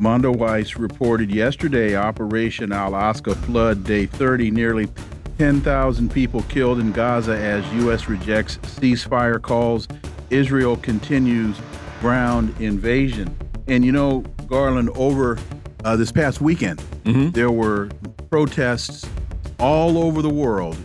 Mondoweiss reported yesterday Operation Al-Aqsa flood day 30, nearly 10,000 people killed in Gaza as U.S. rejects ceasefire calls. Israel continues ground invasion. And you know, Garland, over uh, this past weekend, mm -hmm. there were protests all over the world,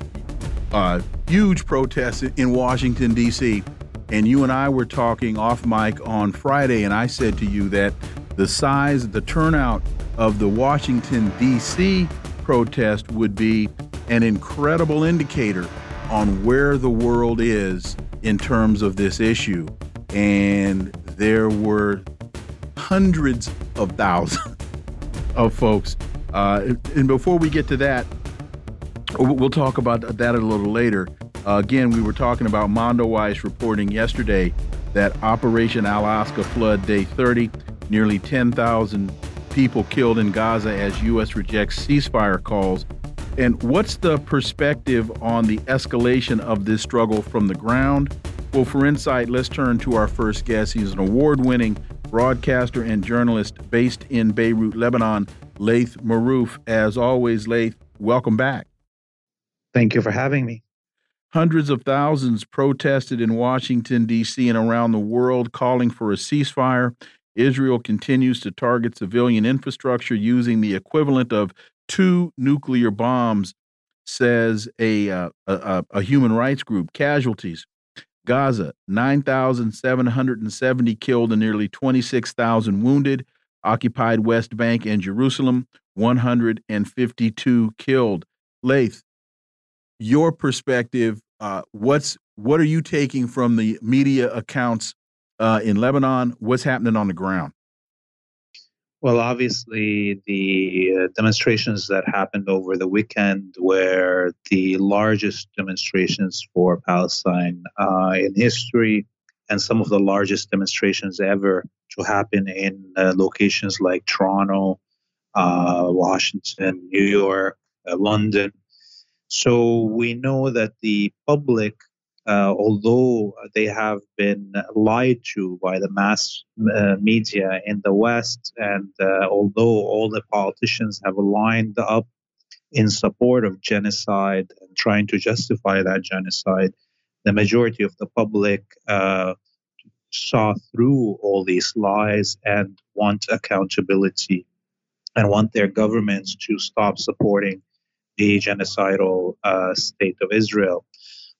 uh, huge protests in Washington, D.C. And you and I were talking off mic on Friday, and I said to you that the size, the turnout of the Washington, D.C. protest would be an incredible indicator on where the world is in terms of this issue. And there were hundreds of thousands of folks. Uh, and before we get to that, we'll talk about that a little later. Uh, again, we were talking about Mondoweiss reporting yesterday that Operation Al-Aqsa Flood Day 30 Nearly 10,000 people killed in Gaza as U.S. rejects ceasefire calls. And what's the perspective on the escalation of this struggle from the ground? Well, for insight, let's turn to our first guest. He's an award winning broadcaster and journalist based in Beirut, Lebanon, Laith Marouf. As always, Laith, welcome back. Thank you for having me. Hundreds of thousands protested in Washington, D.C. and around the world calling for a ceasefire. Israel continues to target civilian infrastructure using the equivalent of two nuclear bombs, says a, uh, a, a, human rights group. Casualties Gaza, 9,770 killed and nearly 26,000 wounded. Occupied West Bank and Jerusalem, 152 killed. Laith, your perspective, uh, what's what are you taking from the media accounts uh, in Lebanon? What's happening on the ground? Well, obviously, the uh, demonstrations that happened over the weekend were the largest demonstrations for Palestine uh, in history, and some of the largest demonstrations ever to happen in uh, locations like Toronto, uh, Washington, New York, uh, London. So we know that the public uh, although they have been lied to by the mass uh, media in the West, and uh, although all the politicians have lined up in support of genocide and trying to justify that genocide, the majority of the public uh, saw through all these lies and want accountability and want their governments to stop supporting the genocidal uh, state of Israel.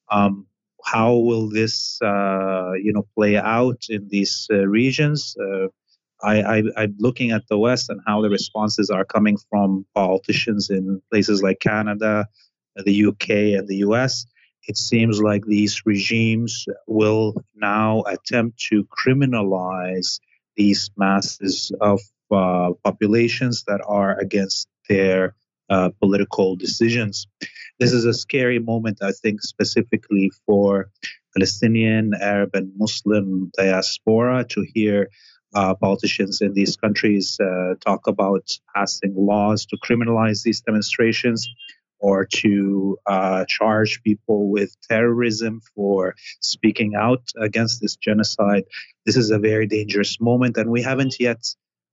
Um, how will this uh, you know play out in these uh, regions? Uh, I, am looking at the West and how the responses are coming from politicians in places like Canada, the UK, and the US. It seems like these regimes will now attempt to criminalize these masses of uh, populations that are against their uh, political decisions. This is a scary moment, I think, specifically for Palestinian, Arab, and Muslim diaspora to hear uh, politicians in these countries uh, talk about passing laws to criminalize these demonstrations or to uh, charge people with terrorism for speaking out against this genocide. This is a very dangerous moment, and we haven't yet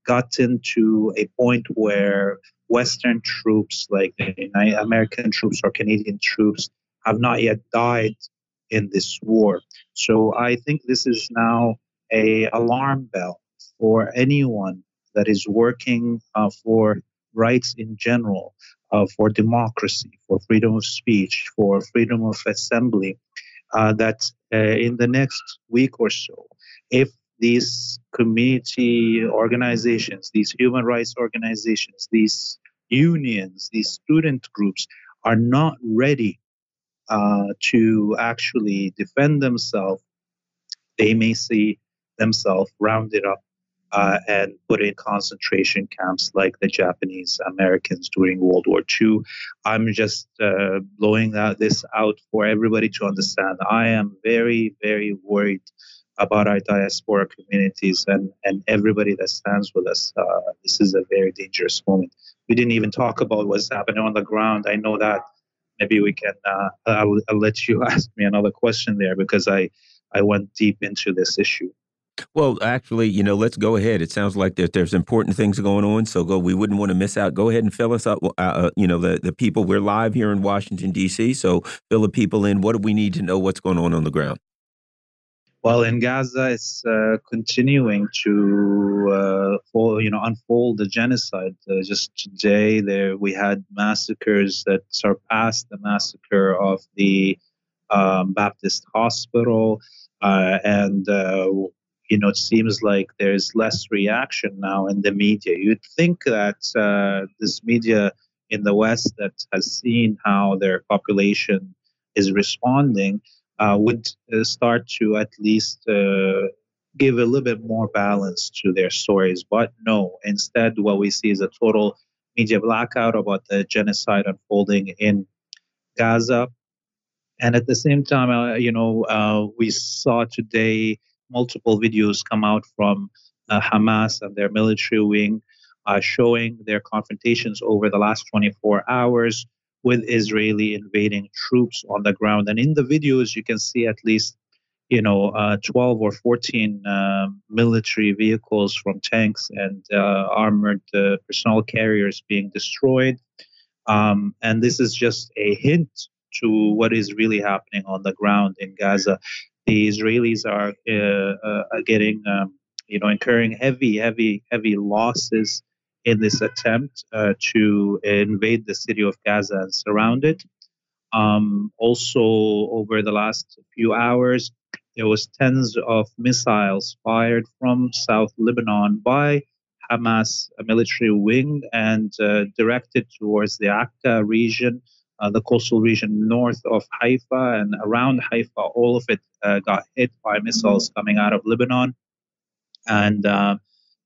gotten to a point where Western troops, like American troops or Canadian troops, have not yet died in this war. So I think this is now a alarm bell for anyone that is working uh, for rights in general, uh, for democracy, for freedom of speech, for freedom of assembly. Uh, that uh, in the next week or so, if these community organizations, these human rights organizations, these unions, these student groups are not ready uh, to actually defend themselves, they may see themselves rounded up uh, and put in concentration camps like the Japanese Americans during World War II. I'm just uh, blowing that, this out for everybody to understand. I am very, very worried about our diaspora communities and, and everybody that stands with us. Uh, this is a very dangerous moment. We didn't even talk about what's happening on the ground. I know that. Maybe we can. Uh, I'll, I'll let you ask me another question there because I I went deep into this issue. Well, actually, you know, let's go ahead. It sounds like there's important things going on, so go. We wouldn't want to miss out. Go ahead and fill us up. Uh, uh you know, the the people. We're live here in Washington D.C., so fill the people in. What do we need to know? What's going on on the ground? Well, in Gaza, it's uh, continuing to uh, you know unfold the genocide. Uh, just today, there we had massacres that surpassed the massacre of the um, Baptist Hospital, uh, and uh, you know, it seems like there's less reaction now in the media. You'd think that uh, this media in the West that has seen how their population is responding would uh, start to at least uh, give a little bit more balance to their stories. But no, instead, what we see is a total media blackout about the genocide unfolding in Gaza. And at the same time, uh, you know, uh, we saw today multiple videos come out from uh, Hamas and their military wing uh, showing their confrontations over the last 24 hours with Israeli invading troops on the ground. And in the videos, you can see at least, you know, uh, 12 or 14 uh, military vehicles from tanks and uh, armored uh, personnel carriers being destroyed. Um, and this is just a hint to what is really happening on the ground in Gaza the Israelis are uh, uh, getting, um, you know, incurring heavy, heavy, heavy losses in this attempt uh, to invade the city of Gaza and surround it. Um, also, over the last few hours, there was tens of missiles fired from South Lebanon by Hamas military wing and uh, directed towards the Akka region uh, the coastal region north of Haifa and around Haifa, all of it uh, got hit by missiles coming out of Lebanon. And, uh,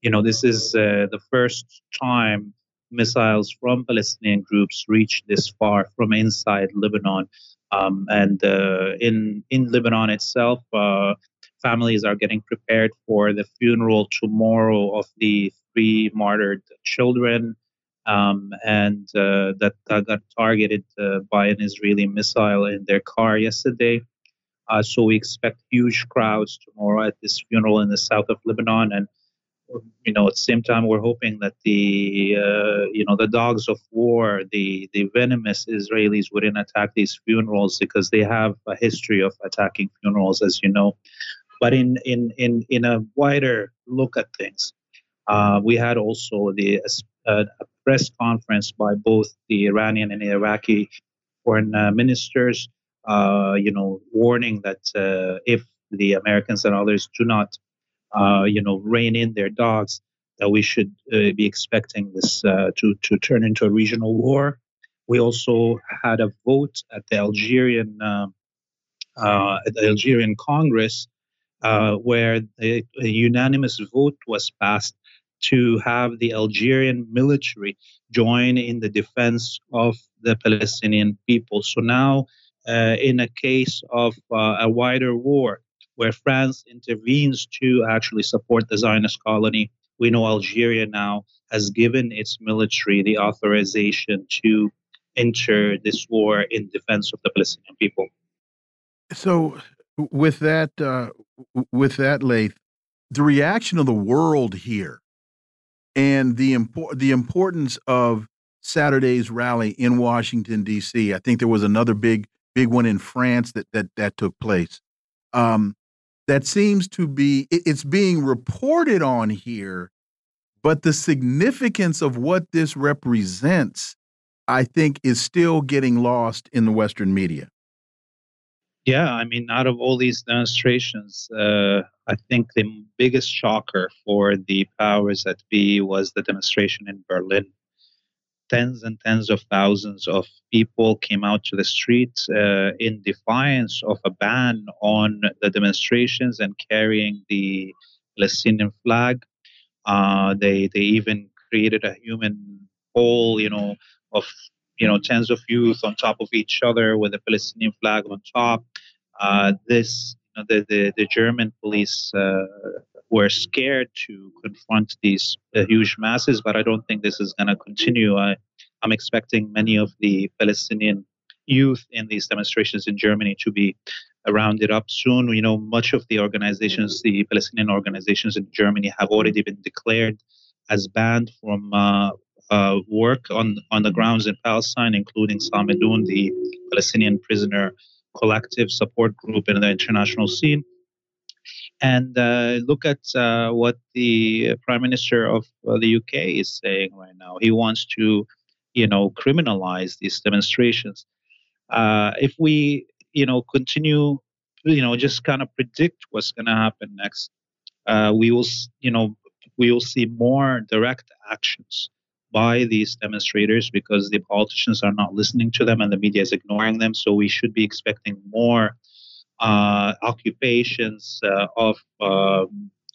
you know, this is uh, the first time missiles from Palestinian groups reach this far from inside Lebanon. Um, and uh, in, in Lebanon itself, uh, families are getting prepared for the funeral tomorrow of the three martyred children um, and uh, that got targeted uh, by an Israeli missile in their car yesterday. Uh, so we expect huge crowds tomorrow at this funeral in the south of Lebanon, and you know at the same time we're hoping that the uh, you know the dogs of war, the the venomous Israelis wouldn't attack these funerals because they have a history of attacking funerals, as you know. But in in in in a wider look at things, uh, we had also the uh, a press conference by both the Iranian and Iraqi foreign uh, ministers, uh, you know, warning that uh, if the Americans and others do not, uh, you know, rein in their dogs, that we should uh, be expecting this to to turn into a regional war. We also had a vote at the Algerian at the Algerian Congress where a, a unanimous vote was passed to have the Algerian military join in the defense of the Palestinian people. So now, uh, in a case of uh, a wider war where France intervenes to actually support the Zionist colony, we know Algeria now has given its military the authorization to enter this war in defense of the Palestinian people. So, with that, uh, with that, Laith, the reaction of the world here and the import the importance of Saturday's rally in Washington D.C. I think there was another big big one in France that that that took place. Um, that seems to be it's being reported on here, but the significance of what this represents, I think, is still getting lost in the Western media. Yeah, I mean, out of all these demonstrations, uh, I think the biggest shocker for the powers that be was the demonstration in Berlin. Tens and tens of thousands of people came out to the streets uh, in defiance of a ban on the demonstrations and carrying the Palestinian flag. Uh, they they even created a human hole, you know, of you know tens of youth on top of each other with a Palestinian flag on top. Uh, this you know, the, the the German police uh, were scared to confront these uh, huge masses, but I don't think this is going to continue. I, I'm expecting many of the Palestinian youth in these demonstrations in Germany to be rounded up soon. You know, much of the organizations, the Palestinian organizations in Germany, have already been declared as banned from uh, uh, work on, on the grounds in Palestine, including Samidoun, the Palestinian prisoner collective support group in the international scene. And uh, look at uh, what the Prime Minister of uh, the UK is saying right now. He wants to, you know, criminalize these demonstrations. Uh, if we, you know, continue, you know, just kind of predict what's going to happen next, uh, we will, you know, we will see more direct actions by these demonstrators because the politicians are not listening to them and the media is ignoring them. So we should be expecting more occupations uh, of uh,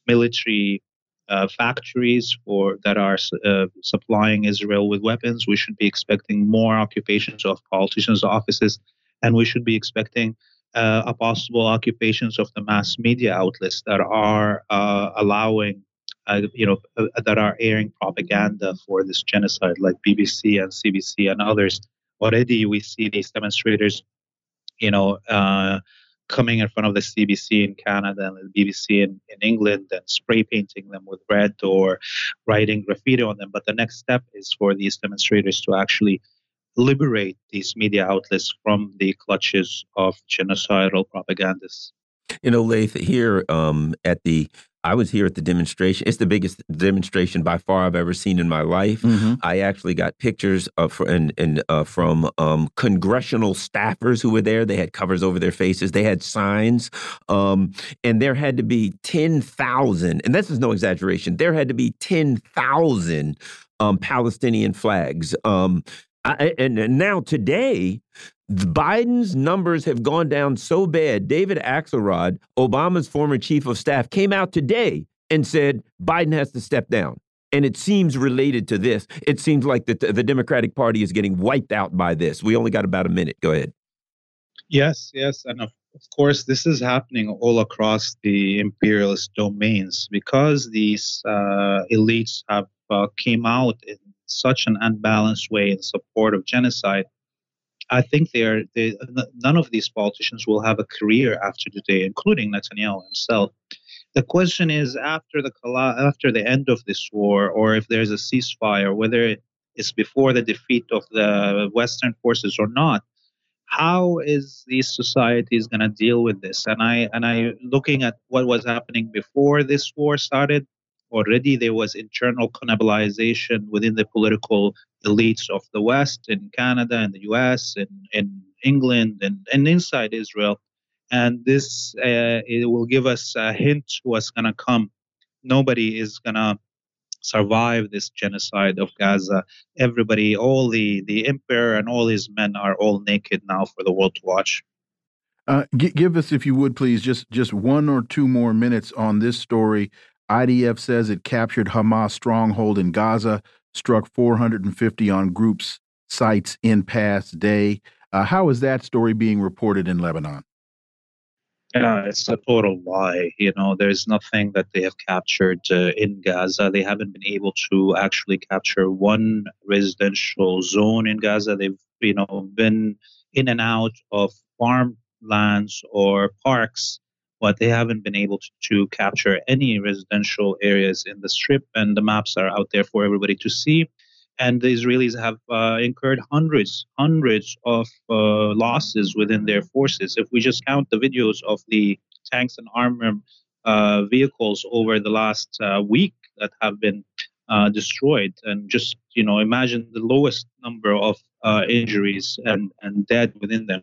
military uh, factories for that are uh, supplying Israel with weapons. We should be expecting more occupations of politicians' offices, and we should be expecting uh, a possible occupations of the mass media outlets that are allowing uh, you know, uh, that are airing propaganda for this genocide, like BBC and CBC and others. Already, we see these demonstrators, you know, uh, coming in front of the CBC in Canada and the BBC in, in England and spray painting them with red or writing graffiti on them. But the next step is for these demonstrators to actually liberate these media outlets from the clutches of genocidal propagandists. You know, here um, at the I was here at the demonstration. It's the biggest demonstration by far I've ever seen in my life. Mm -hmm. I actually got pictures of and, and uh, from um, congressional staffers who were there. They had covers over their faces. They had signs, um, and there had to be ten thousand. And this is no exaggeration. There had to be ten thousand um, Palestinian flags. Um, I, and, and now today, Biden's numbers have gone down so bad. David Axelrod, Obama's former chief of staff, came out today and said Biden has to step down. And it seems related to this. It seems like the, the Democratic Party is getting wiped out by this. We only got about a minute. Go ahead. Yes, yes. And of, of course, this is happening all across the imperialist domains because these uh, elites have uh, came out in such an unbalanced way in support of genocide I think they are they, none of these politicians will have a career after today, including Netanyahu himself. The question is after the after the end of this war, or if there's a ceasefire, whether it's before the defeat of the Western forces or not, how is these societies going to deal with this? And I and I looking at what was happening before this war started, already there was internal cannibalization within the political elites of the West in Canada and the US and in England and, and inside Israel. And this uh, it will give us a hint what's going to come. Nobody is going to survive this genocide of Gaza. Everybody, all the, the emperor and all his men are all naked now for the world to watch. Uh, give us, if you would, please, just just one or two more minutes on this story. IDF says it captured Hamas stronghold in Gaza struck 450 on groups sites in past day. Uh, how is that story being reported in Lebanon? Yeah, it's a total lie. You know, there's nothing that they have captured uh, in Gaza. They haven't been able to actually capture one residential zone in Gaza. They've, you know, been in and out of farmlands or parks but they haven't been able to, to, capture any residential areas in the strip, and the maps are out there for everybody to see. And the Israelis have uh, incurred hundreds, hundreds of uh, losses within their forces. If we just count the videos of the tanks and armored uh, vehicles over the last uh, week that have been uh, destroyed, and just you know, imagine the lowest number of uh, injuries and and dead within them,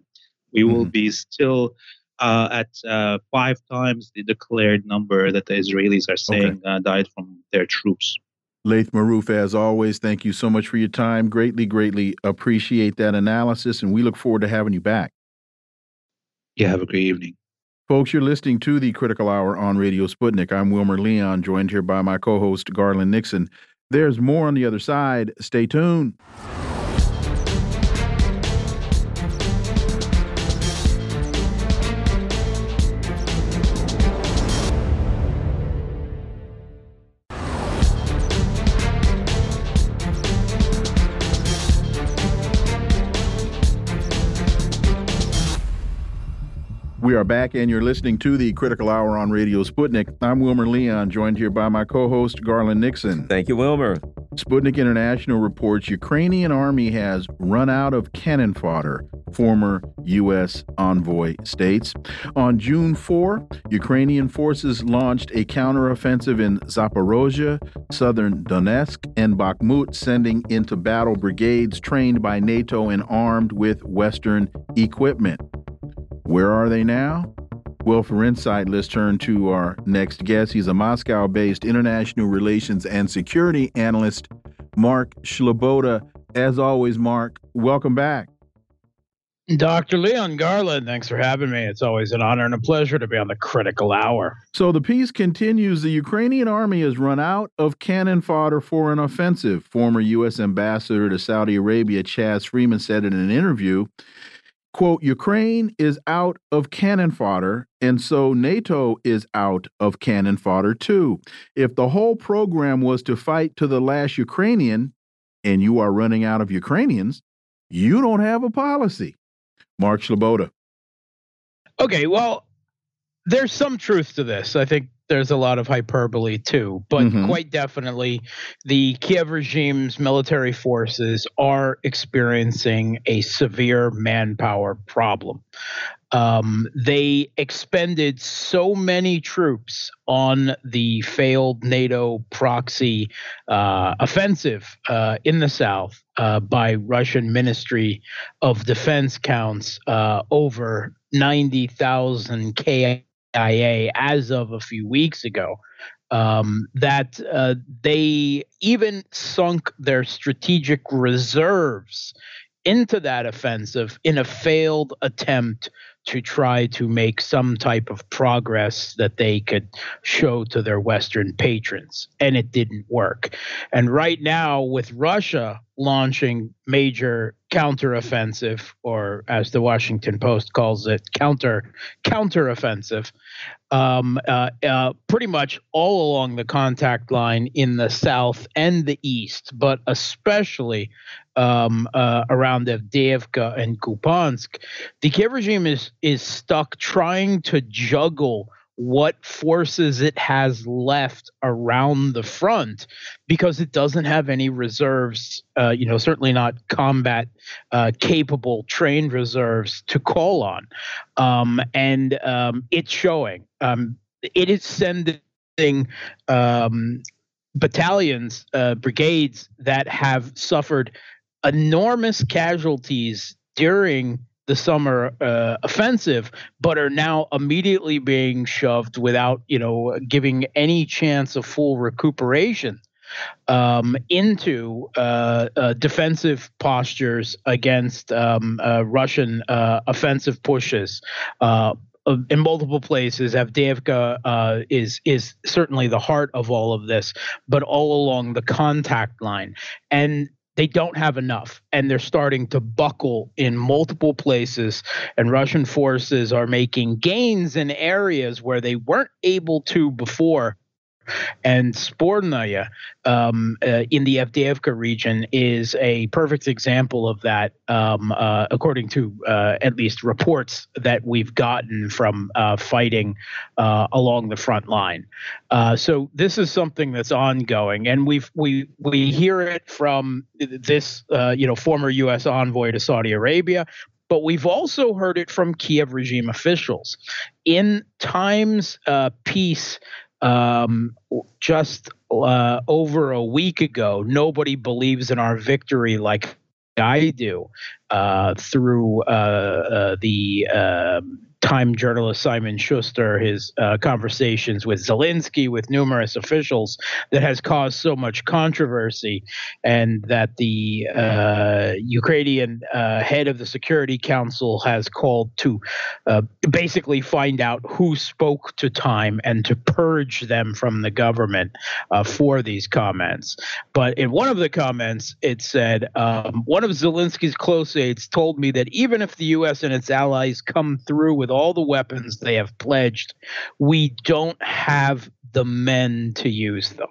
we will mm-hmm. be still uh, at uh, five times the declared number that the Israelis are saying okay. uh, died from their troops. Laith Marouf, as always, thank you so much for your time. Greatly, greatly appreciate that analysis, and we look forward to having you back. Yeah, have a great evening. Folks, you're listening to the Critical Hour on Radio Sputnik. I'm Wilmer Leon, joined here by my co host, Garland Nixon. There's more on the other side. Stay tuned. We are back, and you're listening to the Critical Hour on Radio Sputnik. I'm Wilmer Leon, joined here by my co host, Garland Nixon. Thank you, Wilmer. Sputnik International reports Ukrainian army has run out of cannon fodder, former U.S. envoy states. On June 4, Ukrainian forces launched a counteroffensive in Zaporozhye, southern Donetsk, and Bakhmut, sending into battle brigades trained by NATO and armed with Western equipment. Where are they now? Well, for insight, let's turn to our next guest. He's a Moscow based international relations and security analyst, Mark Sleboda. As always, Mark, welcome back. Dr. Leon Garland, thanks for having me. It's always an honor and a pleasure to be on the critical hour. So the piece continues. The Ukrainian army has run out of cannon fodder for an offensive. Former U.S. Ambassador to Saudi Arabia, Chas Freeman, said in an interview quote, Ukraine is out of cannon fodder, and so NATO is out of cannon fodder too. If the whole program was to fight to the last Ukrainian, and you are running out of Ukrainians, you don't have a policy. Mark Sleboda. Okay, well, there's some truth to this. I think there's a lot of hyperbole too, but mm-hmm. quite definitely the Kiev regime's military forces are experiencing a severe manpower problem. Um, they expended so many troops on the failed NATO proxy uh, offensive uh, in the south uh, by Russian Ministry of Defense counts uh, over 90,000 KI CIA as of a few weeks ago um, that uh, they even sunk their strategic reserves into that offensive in a failed attempt to try to make some type of progress that they could show to their Western patrons. And it didn't work. And right now, with Russia launching major counteroffensive, or as the Washington Post calls it, counter counteroffensive, um, uh, uh, pretty much all along the contact line in the south and the east, but especially um, uh, around Avdiivka and Kupiansk, the Kiev regime is is stuck trying to juggle what forces it has left around the front because it doesn't have any reserves, uh, you know, certainly not combat uh, capable trained reserves to call on. Um, and um, it's showing. Um, it is sending um, battalions, uh, brigades that have suffered enormous casualties during the summer uh, offensive, but are now immediately being shoved without, you know, giving any chance of full recuperation um, into uh, uh, defensive postures against um, uh, Russian uh, offensive pushes. Uh, in multiple places, Avdiivka is is certainly the heart of all of this, but all along the contact line, and they don't have enough and they're starting to buckle in multiple places and russian forces are making gains in areas where they weren't able to before and Spornaya um, uh, in the Avdiivka region is a perfect example of that, um, uh, according to uh, at least reports that we've gotten from uh, fighting uh, along the front line. Uh, so this is something that's ongoing, and we've we we hear it from this you know former U.S. envoy to Saudi Arabia, but we've also heard it from Kiev regime officials. In Time's uh, piece um, just uh, over a week ago. Nobody believes in our victory like I do uh, through uh, uh the um, Time journalist Simon Shuster, his uh, conversations with Zelensky, with numerous officials, that has caused so much controversy, and that the uh, Ukrainian uh, head of the Security Council has called to uh, basically find out who spoke to Time and to purge them from the government uh, for these comments. But in one of the comments, it said um, one of Zelensky's close aides told me that even if the U.S. and its allies come through with all the weapons they have pledged, we don't have the men to use them.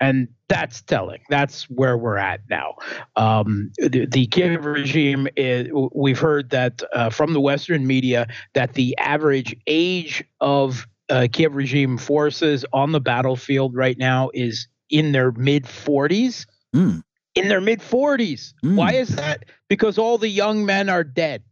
And that's telling. That's where we're at now. Um, the, the, Kiev regime, is, we've heard that uh, from the Western media that the average age of uh, Kiev regime forces on the battlefield right now is in their mid 40s. Mm. In their mid 40s. Mm. Why is that? Because all the young men are dead.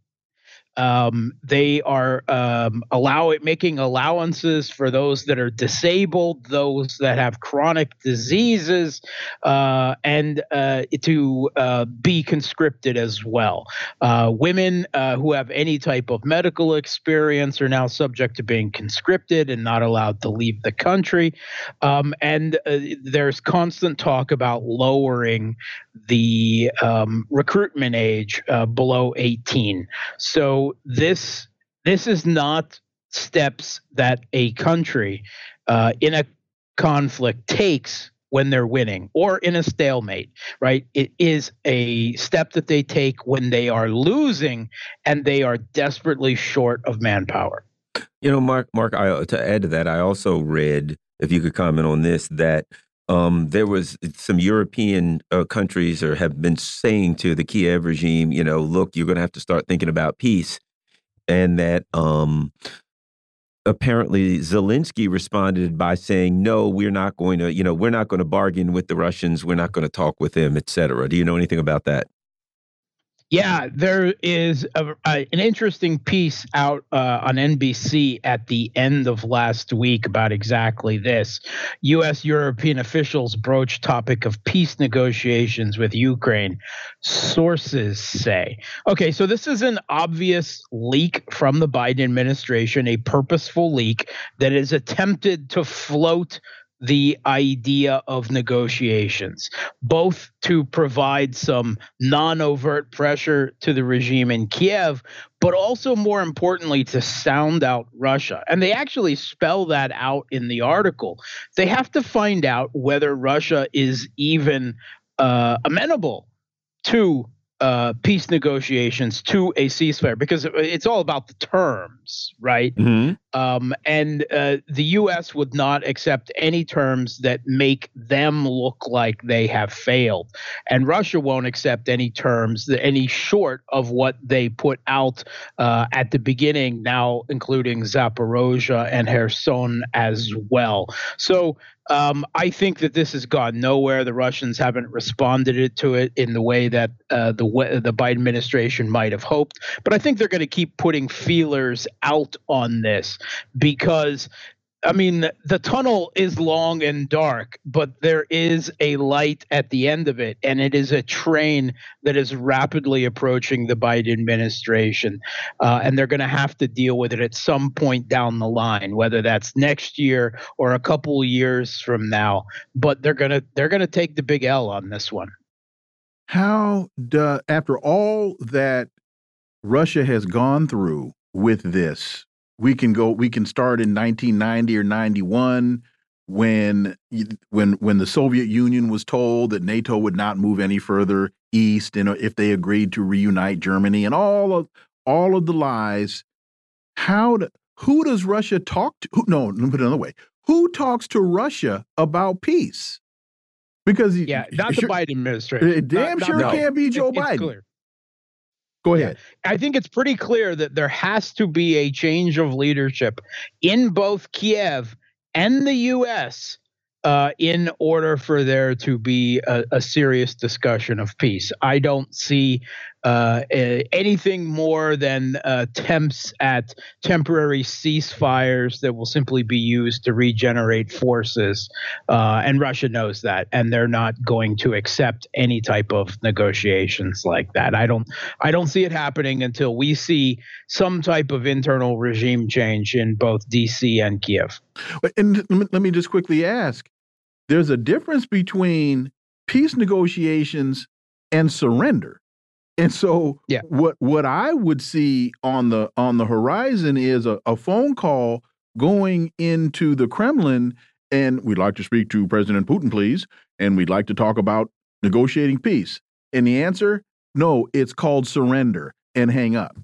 Um, they are um, allow making allowances for those that are disabled, those that have chronic diseases, uh, and uh, to uh, be conscripted as well. Uh, women uh, who have any type of medical experience are now subject to being conscripted and not allowed to leave the country. Um, and uh, there's constant talk about lowering the um, recruitment age below 18. So this this is not steps that a country uh, in a conflict takes when they're winning or in a stalemate, right? It is a step that they take when they are losing and they are desperately short of manpower. You know, Mark, Mark, I, to add to that, I also read, if you could comment on this, that um, there was some European uh, countries or have been saying to the Kiev regime, you know, look, you're going to have to start thinking about peace, and that um, apparently Zelensky responded by saying, "No, we're not going to, you know, we're not going to bargain with the Russians. We're not going to talk with them, etc." Do you know anything about that? Yeah, there is a, a, an interesting piece out uh, on NBC at the end of last week about exactly this. U.S. European officials broach topic of peace negotiations with Ukraine. Sources say. Okay, so this is an obvious leak from the Biden administration, a purposeful leak that is attempted to float the idea of negotiations, both to provide some non overt pressure to the regime in Kiev, but also more importantly, to sound out Russia. And they actually spell that out in the article. They have to find out whether Russia is even uh, amenable to uh, peace negotiations to a ceasefire because it's all about the terms, right? Mm-hmm. Um, and uh, the U.S. would not accept any terms that make them look like they have failed, and Russia won't accept any terms that any short of what they put out uh, at the beginning. Now, including Zaporozhye and Kherson as well. So um, I think that this has gone nowhere. The Russians haven't responded to it in the way that uh, the the Biden administration might have hoped. But I think they're going to keep putting feelers out on this because I mean, the tunnel is long and dark, but there is a light at the end of it, and it is a train that is rapidly approaching the Biden administration. Uh, and they're going to have to deal with it at some point down the line, whether that's next year or a couple years from now. But they're going to they're going to take the big L on this one. How do, after all that Russia has gone through with this, we can go we can start in 1990 or 91 when when when the Soviet Union was told that NATO would not move any further east and if they agreed to reunite Germany and all of all of the lies. How do, who does Russia talk to who, no let me put it another way who talks to Russia about peace? Because yeah not the Biden administration damn not, sure not, can't be Joe Biden. clear. Go ahead. Yeah. I think it's pretty clear that there has to be a change of leadership in both Kiev and the U.S. Uh, in order for there to be a, a, serious discussion of peace. I don't see uh, anything more than uh, attempts at temporary ceasefires that will simply be used to regenerate forces. Uh, and Russia knows that, and they're not going to accept any type of negotiations like that. I don't, I don't see it happening until we see some type of internal regime change in both D.C. and Kiev. And let me just quickly ask: There's a difference between peace negotiations and surrender. And so yeah. what what I would see on the on the horizon is a, a phone call going into the Kremlin and we'd like to speak to President Putin, please, and we'd like to talk about negotiating peace. And the answer, no, it's called surrender and hang up.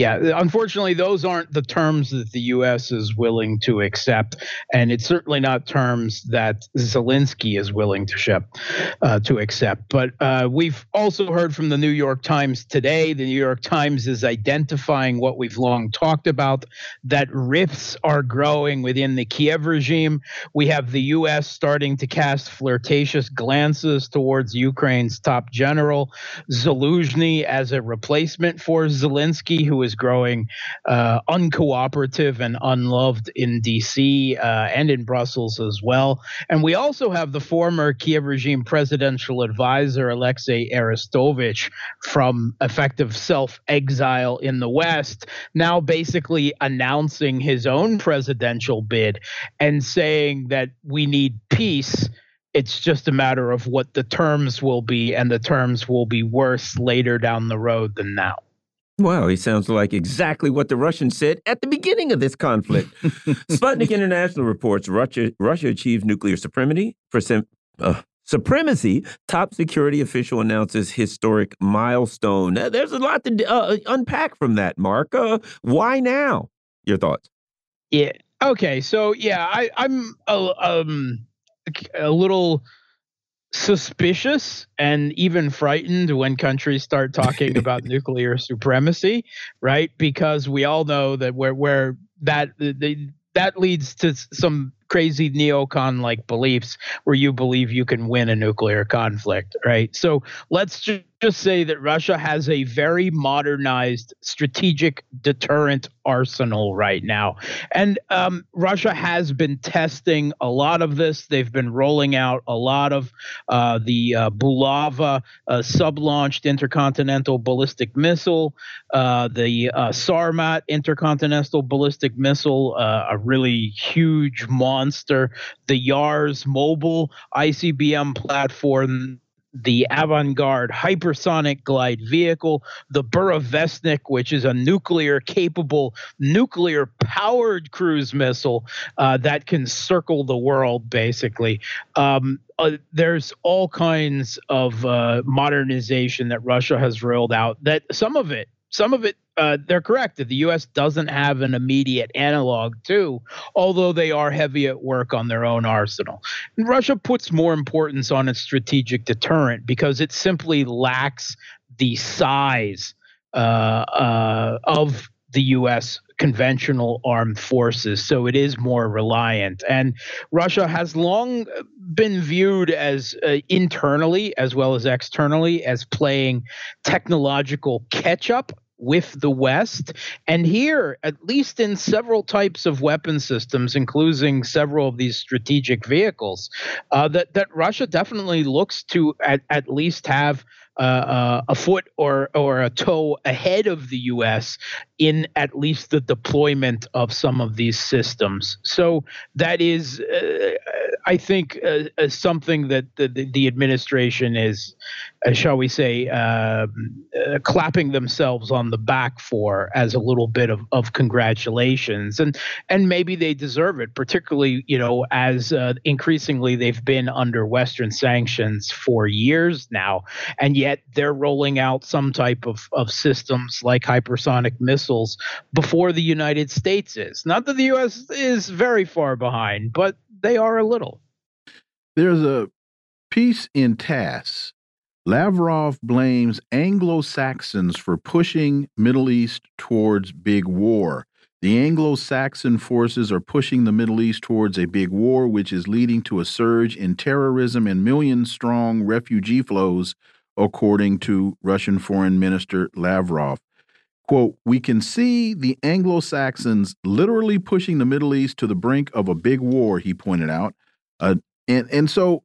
Yeah, unfortunately, those aren't the terms that the U.S. is willing to accept, and it's certainly not terms that Zelensky is willing to ship uh, to accept. But uh, we've also heard from the New York Times today. The New York Times is identifying what we've long talked about: that rifts are growing within the Kiev regime. We have the U.S. starting to cast flirtatious glances towards Ukraine's top general Zaluzhny as a replacement for Zelensky, who is growing uh, uncooperative and unloved in DC uh, and in Brussels as well. And we also have the former Kiev regime presidential advisor, Alexei Arestovich, from effective self exile in the West, now basically announcing his own presidential bid and saying that we need peace it's just a matter of what the terms will be, and the terms will be worse later down the road than now. Well, he sounds like exactly what the Russians said at the beginning of this conflict. Sputnik International reports Russia, Russia achieved nuclear supremacy. Uh, supremacy. Top security official announces historic milestone. There's a lot to uh, unpack from that, Mark. Uh, why now? Your thoughts? Yeah. Okay. So yeah, I, I'm a, um, a little suspicious and even frightened when countries start talking about nuclear supremacy, right? Because we all know that where where that the, that leads to some crazy neocon like beliefs where you believe you can win a nuclear conflict, right? So let's just just say that Russia has a very modernized strategic deterrent arsenal right now. And um, Russia has been testing a lot of this. They've been rolling out a lot of uh, the uh, Bulava uh, sub launched intercontinental ballistic missile, uh, the uh, Sarmat intercontinental ballistic missile, uh, a really huge monster, the Yars mobile ICBM platform the Avangard hypersonic glide vehicle, the Burevestnik, which is a nuclear capable, nuclear powered cruise missile uh, that can circle the world, basically. Um, uh, there's all kinds of uh, modernization that Russia has rolled out, that some of it some of it uh, they're correct that the U.S. doesn't have an immediate analog to, although they are heavy at work on their own arsenal. And Russia puts more importance on its strategic deterrent because it simply lacks the size uh, uh, of the U.S. conventional armed forces, so it is more reliant. And Russia has long been viewed as uh, internally as well as externally as playing technological catch up with the West. And here, at least in several types of weapon systems, including several of these strategic vehicles, uh, that, that Russia definitely looks to at, at least have uh, uh, a foot or or a toe ahead of the U.S. in at least the deployment of some of these systems. So that is, uh, I think, uh, uh, something that the, the administration is, uh, shall we say, um, clapping themselves on the back for as a little bit of, of congratulations, and and maybe they deserve it, particularly you know as increasingly they've been under Western sanctions for years now, and yet they're rolling out some type of, of systems like hypersonic missiles before the United States is. Not that the U.S. is very far behind, but they are a little. There's a piece in TASS. Lavrov blames Anglo Saxons for pushing Middle East towards big war. The Anglo Saxon forces are pushing the Middle East towards a big war, which is leading to a surge in terrorism and million strong refugee flows according to Russian Foreign Minister Lavrov. Quote, we can see the Anglo Saxons literally pushing the Middle East to the brink of a big war, he pointed out. Uh, and, and so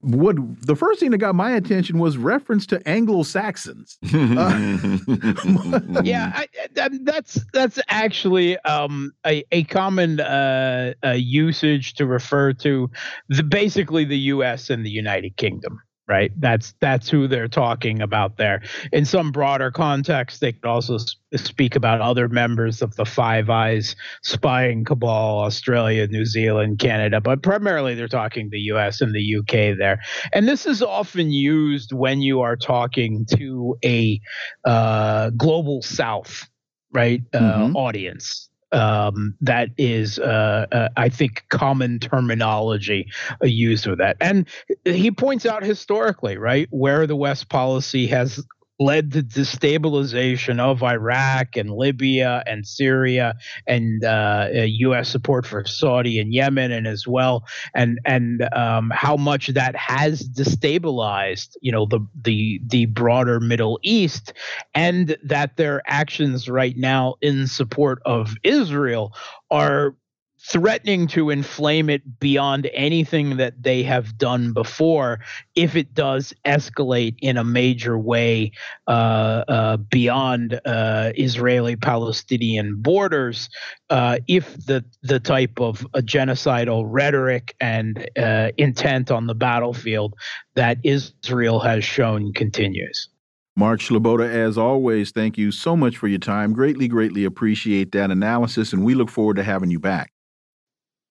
what the first thing that got my attention was reference to Anglo Saxons. Uh, yeah, I, I, that's that's actually um, a a common uh, uh, usage to refer to the basically the U.S. and the United Kingdom right? That's that's who they're talking about there. In some broader context, they could also speak about other members of the Five Eyes spying cabal, Australia, New Zealand, Canada, but primarily they're talking the U.S. and the U.K. there. And this is often used when you are talking to a uh, global South, right, uh, mm-hmm. audience um, that is, uh, uh, I think, common terminology used with that. And he points out historically, right, where the West policy has led to destabilization of Iraq and Libya and Syria and uh, U.S. support for Saudi and Yemen and as well, and and um, how much that has destabilized, you know, the the the broader Middle East, and that their actions right now in support of Israel are threatening to inflame it beyond anything that they have done before if it does escalate in a major way uh, uh, beyond uh, Israeli Palestinian borders uh, if the, the type of genocidal rhetoric and uh, intent on the battlefield that Israel has shown continues. Mark Sleboda, as always, thank you so much for your time. Greatly, greatly appreciate that analysis, and we look forward to having you back.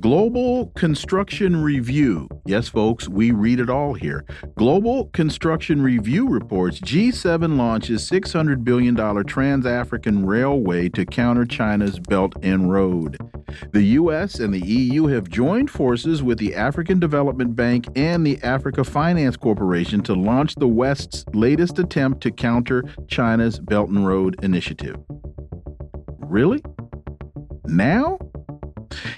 Global Construction Review. Yes, folks, we read it all here. Global Construction Review reports G7 launches $600 billion trans African railway to counter China's Belt and Road. The U.S. and the EU have joined forces with the African Development Bank and the Africa Finance Corporation to launch the West's latest attempt to counter China's Belt and Road initiative. Really? Now?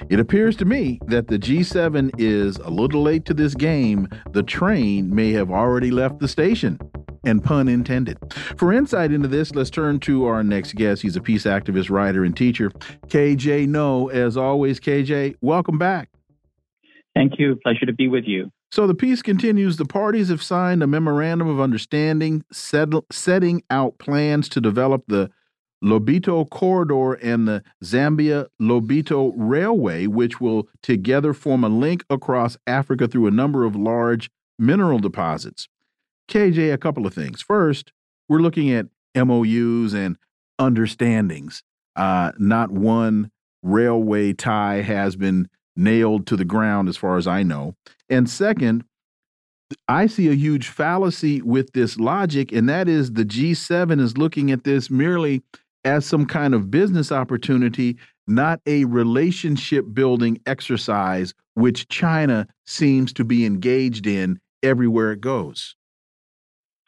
It appears to me that the G7 is a little late to this game. The train may have already left the station. And pun intended. For insight into this, let's turn to our next guest. He's a peace activist, writer, and teacher. KJ Noh, as always, KJ, welcome back. Thank you. Pleasure to be with you. So the piece continues. The parties have signed a memorandum of understanding settle, setting out plans to develop the Lobito Corridor and the Zambia Lobito Railway, which will together form a link across Africa through a number of large mineral deposits. KJ, a couple of things. First, we're looking at MOUs and understandings. Uh, not one railway tie has been nailed to the ground, as far as I know. And second, I see a huge fallacy with this logic, and that is the G7 is looking at this merely as some kind of business opportunity, not a relationship building exercise, which China seems to be engaged in everywhere it goes.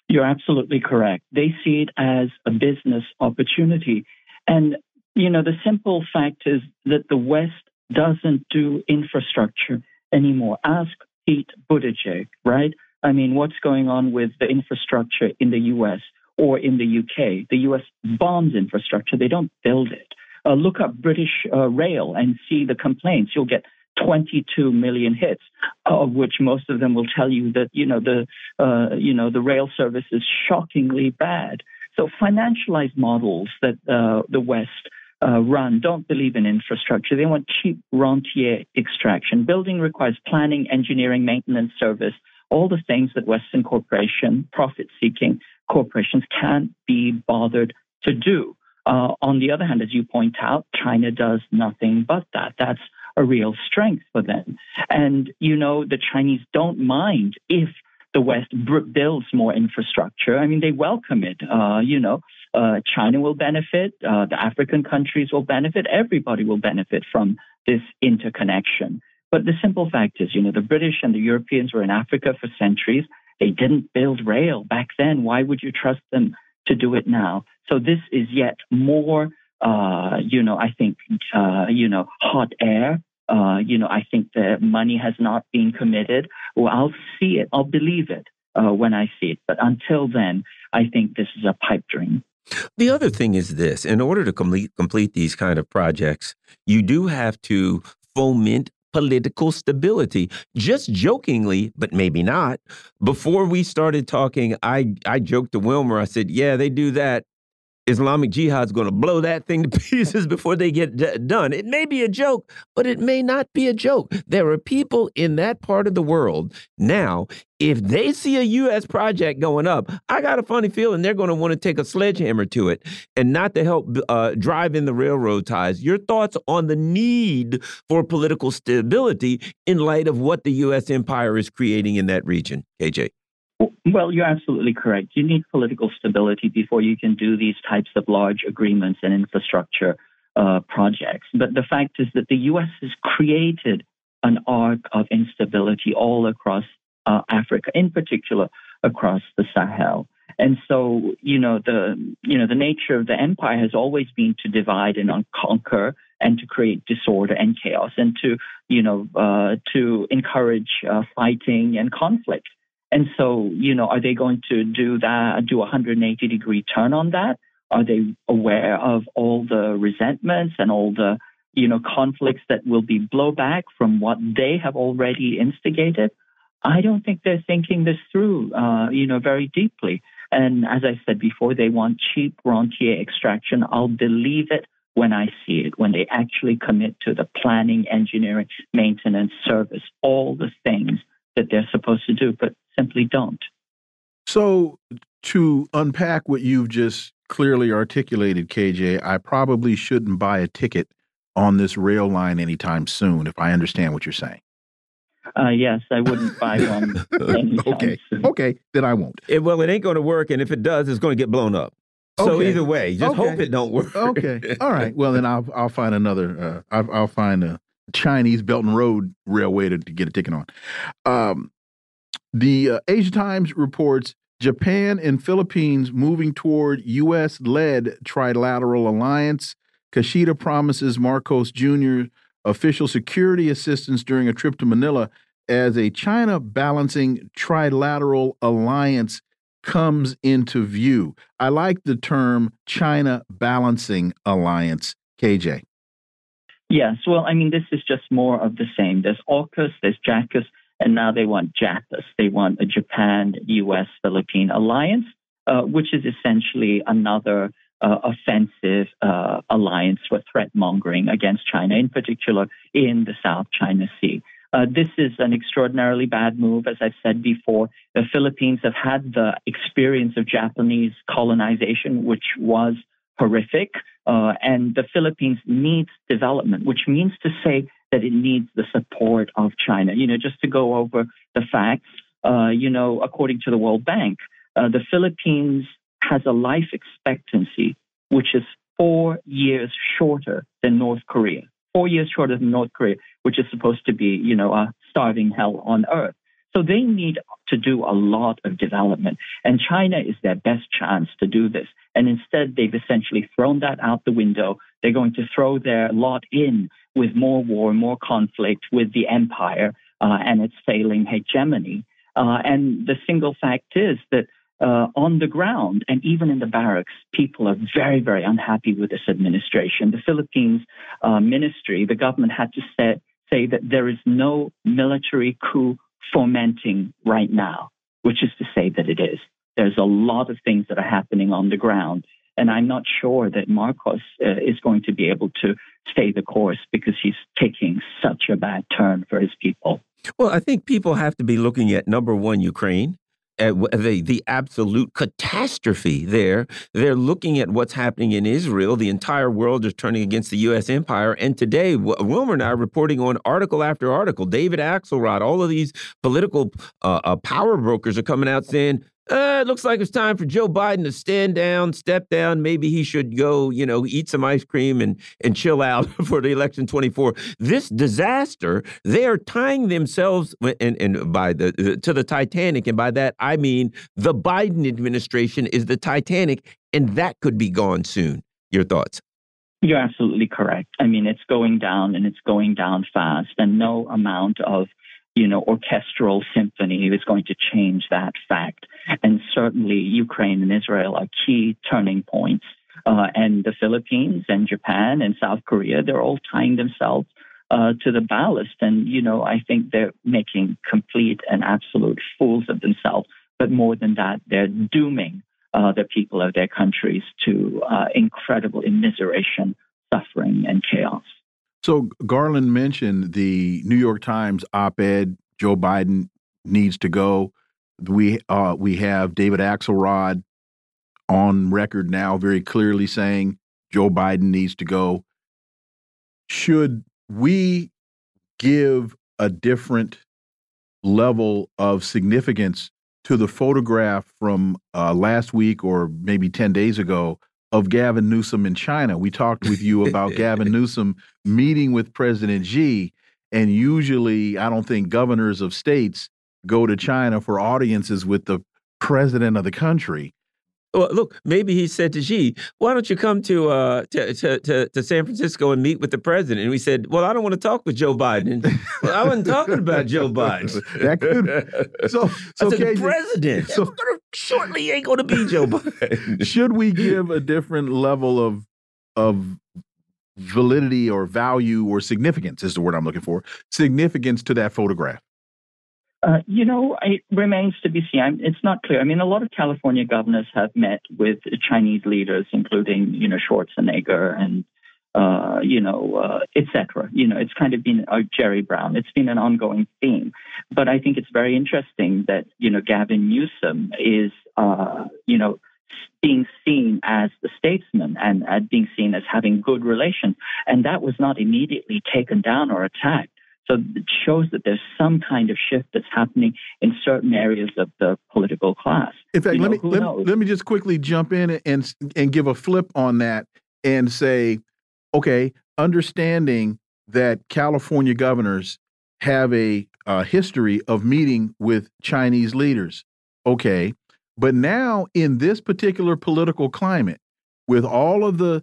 You're absolutely correct. They see it as a business opportunity. And, you know, the simple fact is that the West doesn't do infrastructure anymore. Ask Pete Buttigieg, right? I mean, what's going on with the infrastructure in the US? Or in the UK. The US bombs infrastructure, they don't build it. Uh, look up British uh, Rail and see the complaints. You'll get 22 million hits, of which most of them will tell you that you know the uh, you know the rail service is shockingly bad. So financialized models that uh, the West uh, run don't believe in infrastructure. They want cheap rentier extraction. Building requires planning, engineering, maintenance, service, all the things that Western corporation, profit seeking corporations can't be bothered to do. Uh, on the other hand, as you point out, China does nothing but that. That's a real strength for them. And, you know, the Chinese don't mind if the West builds more infrastructure. I mean, they welcome it. Uh, you know, uh, China will benefit, uh, the African countries will benefit, everybody will benefit from this interconnection. But the simple fact is, you know, the British and the Europeans were in Africa for centuries. They didn't build rail back then. Why would you trust them to do it now? So this is yet more, uh, you know, I think, uh, you know, hot air. Uh, you know, I think the money has not been committed. Well, I'll see it. I'll believe it uh, when I see it. But until then, I think this is a pipe dream. The other thing is this in order to complete, complete these kind of projects, you do have to foment political stability. Just jokingly, but maybe not. Before we started talking, I, I joked to Wilmer, I said, Yeah, they do that Islamic Jihad's going to blow that thing to pieces before they get done. It may be a joke, but it may not be a joke. There are people in that part of the world now. If they see a U.S. project going up, I got a funny feeling they're going to want to take a sledgehammer to it and not to help uh, drive in the railroad ties. Your thoughts on the need for political stability in light of what the U.S. empire is creating in that region, KJ? Well, you're absolutely correct. You need political stability before you can do these types of large agreements and infrastructure uh, projects. But the fact is that the U.S. has created an arc of instability all across uh, Africa, in particular across the Sahel. And so, you know, the you know the nature of the empire has always been to divide and conquer, and to create disorder and chaos, and to you know uh, to encourage uh, fighting and conflict. And so, you know, are they going to do that, do a 180 degree turn on that? Are they aware of all the resentments and all the, you know, conflicts that will be blowback from what they have already instigated? I don't think they're thinking this through, uh, you know, very deeply. And as I said before, they want cheap rentier extraction. I'll believe it when I see it, when they actually commit to the planning, engineering, maintenance, service, all the things that they're supposed to do. But simply don't. So, to unpack what you've just clearly articulated, KJ, I probably shouldn't buy a ticket on this rail line anytime soon, if I understand what you're saying. Uh, yes, I wouldn't buy one. okay, soon. okay, then I won't. It, well, it ain't going to work, and if it does, it's going to get blown up. So okay. either way, just okay. hope it don't work. okay, all right. Well, then I'll I'll find another. Uh, I'll, I'll find a Chinese Belt and Road Railway to, to get a ticket on. Um, the uh, Asia Times reports Japan and Philippines moving toward U.S. led trilateral alliance. Kishida promises Marcos Jr. official security assistance during a trip to Manila as a China balancing trilateral alliance comes into view. I like the term China balancing alliance, KJ. Yes, well, I mean, this is just more of the same. There's AUKUS, there's JACUS, and now they want JAPUS. They want a Japan, US, Philippine alliance, uh, which is essentially another uh, offensive uh, alliance for threat mongering against China, in particular in the South China Sea. Uh, this is an extraordinarily bad move. As I've said before, the Philippines have had the experience of Japanese colonization, which was horrific. Uh, and the Philippines needs development, which means to say that it needs the support of China. You know, just to go over the facts, uh, you know, according to the World Bank, uh, the Philippines has a life expectancy which is four years shorter than North Korea. Four years shorter than North Korea, which is supposed to be, you know, a starving hell on earth. So they need to do a lot of development. And China is their best chance to do this. And instead, they've essentially thrown that out the window. They're going to throw their lot in with more war, more conflict with the empire uh, and its failing hegemony. Uh, and the single fact is that uh, on the ground and even in the barracks, people are very, very unhappy with this administration. The Philippines uh, ministry, the government had to say, say that there is no military coup fomenting right now, which is to say that it is. There's a lot of things that are happening on the ground. And I'm not sure that Marcos uh, is going to be able to stay the course because he's taking such a bad turn for his people. Well, I think people have to be looking at number one, Ukraine, at the the absolute catastrophe there. They're looking at what's happening in Israel. The entire world is turning against the U.S. empire. And today, Wilmer and I are reporting on article after article. David Axelrod, all of these political uh, uh, power brokers are coming out saying uh, it looks like it's time for Joe Biden to stand down, step down. Maybe he should go, you know, eat some ice cream and and chill out for the election 24. This disaster, they are tying themselves and, and by the to the Titanic, and by that I mean the Biden administration is the Titanic, and that could be gone soon. Your thoughts? You're absolutely correct. I mean, it's going down and it's going down fast, and no amount of you know, orchestral symphony is going to change that fact. And certainly Ukraine and Israel are key turning points. Uh, and the Philippines and Japan and South Korea, they're all tying themselves uh, to the ballast. And, you know, I think they're making complete and absolute fools of themselves. But more than that, they're dooming uh, the people of their countries to uh, incredible immiseration, suffering, and chaos. So Garland mentioned the New York Times op-ed. Joe Biden needs to go. We uh, we have David Axelrod on record now, very clearly saying Joe Biden needs to go. Should we give a different level of significance to the photograph from uh, last week or maybe 10 days ago of Gavin Newsom in China. We talked with you about Gavin Newsom meeting with President Xi, and usually I don't think governors of states go to China for audiences with the president of the country well, look, maybe he said to Xi, "Why don't you come to, uh, to, to, to to San Francisco and meet with the president?" And we said, "Well, I don't want to talk with Joe Biden. well, I wasn't talking about Joe Biden. that could so so said, the president. So gonna, shortly ain't going to be Joe Biden. Should we give a different level of of validity or value or significance? Is the word I'm looking for. Significance to that photograph. Uh, you know, it remains to be seen. I'm, it's not clear. I mean, a lot of California governors have met with Chinese leaders, including, you know, Schwarzenegger and, uh, you know, uh, etc. You know, it's kind of been uh, Jerry Brown. It's been an ongoing theme. But I think it's very interesting that, you know, Gavin Newsom is, uh, you know, being seen as the statesman and uh, being seen as having good relations. And that was not immediately taken down or attacked. So it shows that there's some kind of shift that's happening in certain areas of the political class. In fact, you let me let, let, me just quickly jump in and and give a flip on that and say, okay, understanding that California governors have a history of meeting with Chinese leaders, okay, but now in this particular political climate, with all of the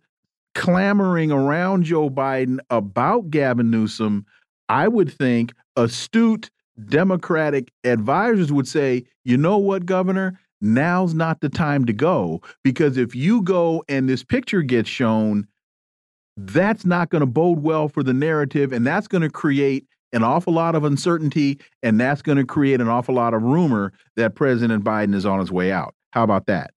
clamoring around Joe Biden about Gavin Newsom I would think astute Democratic advisors would say, you know what, Governor? Now's not the time to go because if you go and this picture gets shown, that's not going to bode well for the narrative and that's going to create an awful lot of uncertainty and that's going to create an awful lot of rumor that President Biden is on his way out. How about that?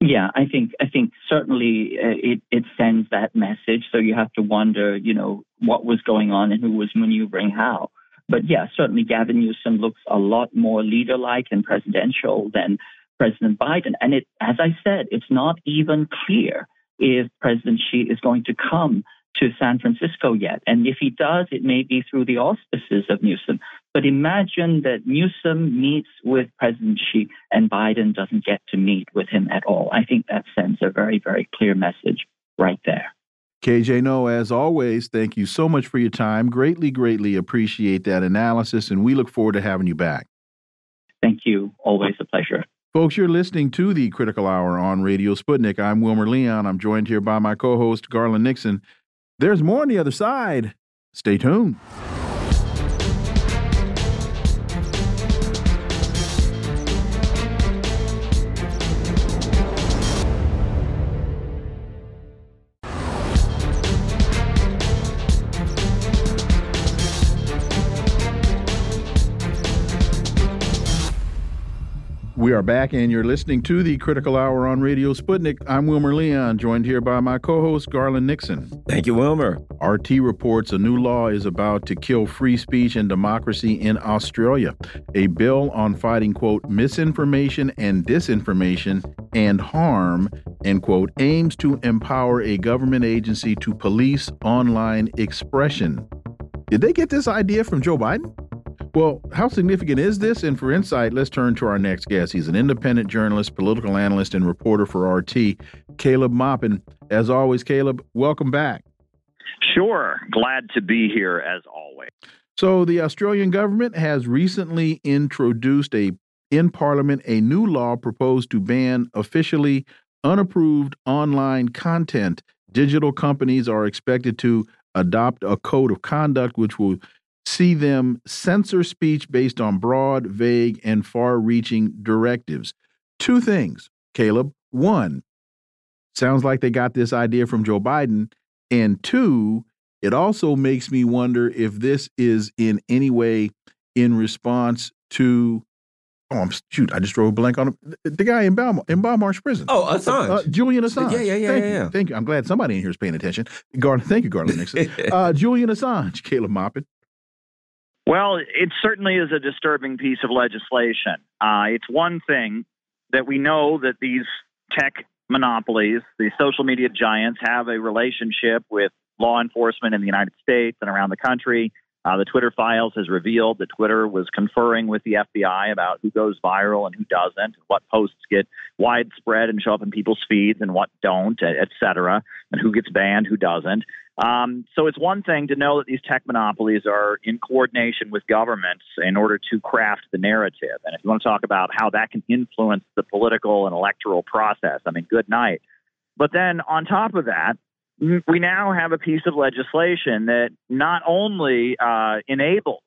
Yeah, I think I think certainly uh, it it sends that message. So you have to wonder, you know, what was going on and who was maneuvering how. But yeah, certainly Gavin Newsom looks a lot more leader-like and presidential than President Biden. And it, as I said, it's not even clear if President Xi is going to come to San Francisco yet. And if he does, it may be through the auspices of Newsom. But imagine that Newsom meets with President Xi and Biden doesn't get to meet with him at all. I think that sends a very, very clear message right there. KJ Noh, as always, thank you so much for your time. Greatly, greatly appreciate that analysis, and we look forward to having you back. Thank you. Always a pleasure. Folks, you're listening to the Critical Hour on Radio Sputnik. I'm Wilmer Leon. I'm joined here by my co host, Garland Nixon. There's more on the other side. Stay tuned. We are back, and you're listening to the Critical Hour on Radio Sputnik. I'm Wilmer Leon, joined here by my co host, Garland Nixon. Thank you, Wilmer. RT reports a new law is about to kill free speech and democracy in Australia. A bill on fighting, quote, misinformation and disinformation and harm, end quote, aims to empower a government agency to police online expression. Did they get this idea from Joe Biden? Well, how significant is this? And for insight, let's turn to our next guest. He's an independent journalist, political analyst, and reporter for RT, Caleb Maupin. As always, Caleb, welcome back. Sure. Glad to be here as always. So, the Australian government has recently introduced a in Parliament a new law proposed to ban officially unapproved online content. Digital companies are expected to adopt a code of conduct which will see them censor speech based on broad, vague, and far reaching directives. Two things, Caleb. One, sounds like they got this idea from Joe Biden. And two, it also makes me wonder if this is in any way in response to. Oh, I'm, shoot! I just drove a blank on him. The guy in Bal in Belmarsh prison. Oh, Assange. Uh, Julian Assange. Yeah, yeah, yeah, Thank yeah, you. Thank you. I'm glad somebody in here is paying attention. Garland, thank you, Garland Nixon. uh, Julian Assange, Caleb Maupin. Well, it certainly is a disturbing piece of legislation. Uh, it's one thing that we know that these tech monopolies, the social media giants, have a relationship with law enforcement in the United States and around the country. Uh, the Twitter files has revealed that Twitter was conferring with the FBI about who goes viral and who doesn't, what posts get widespread and show up in people's feeds and what don't, et cetera, and who gets banned, who doesn't. Um, so it's one thing to know that these tech monopolies are in coordination with governments in order to craft the narrative. And if you want to talk about how that can influence the political and electoral process, I mean, good night. But then on top of that, we now have a piece of legislation that not only uh, enables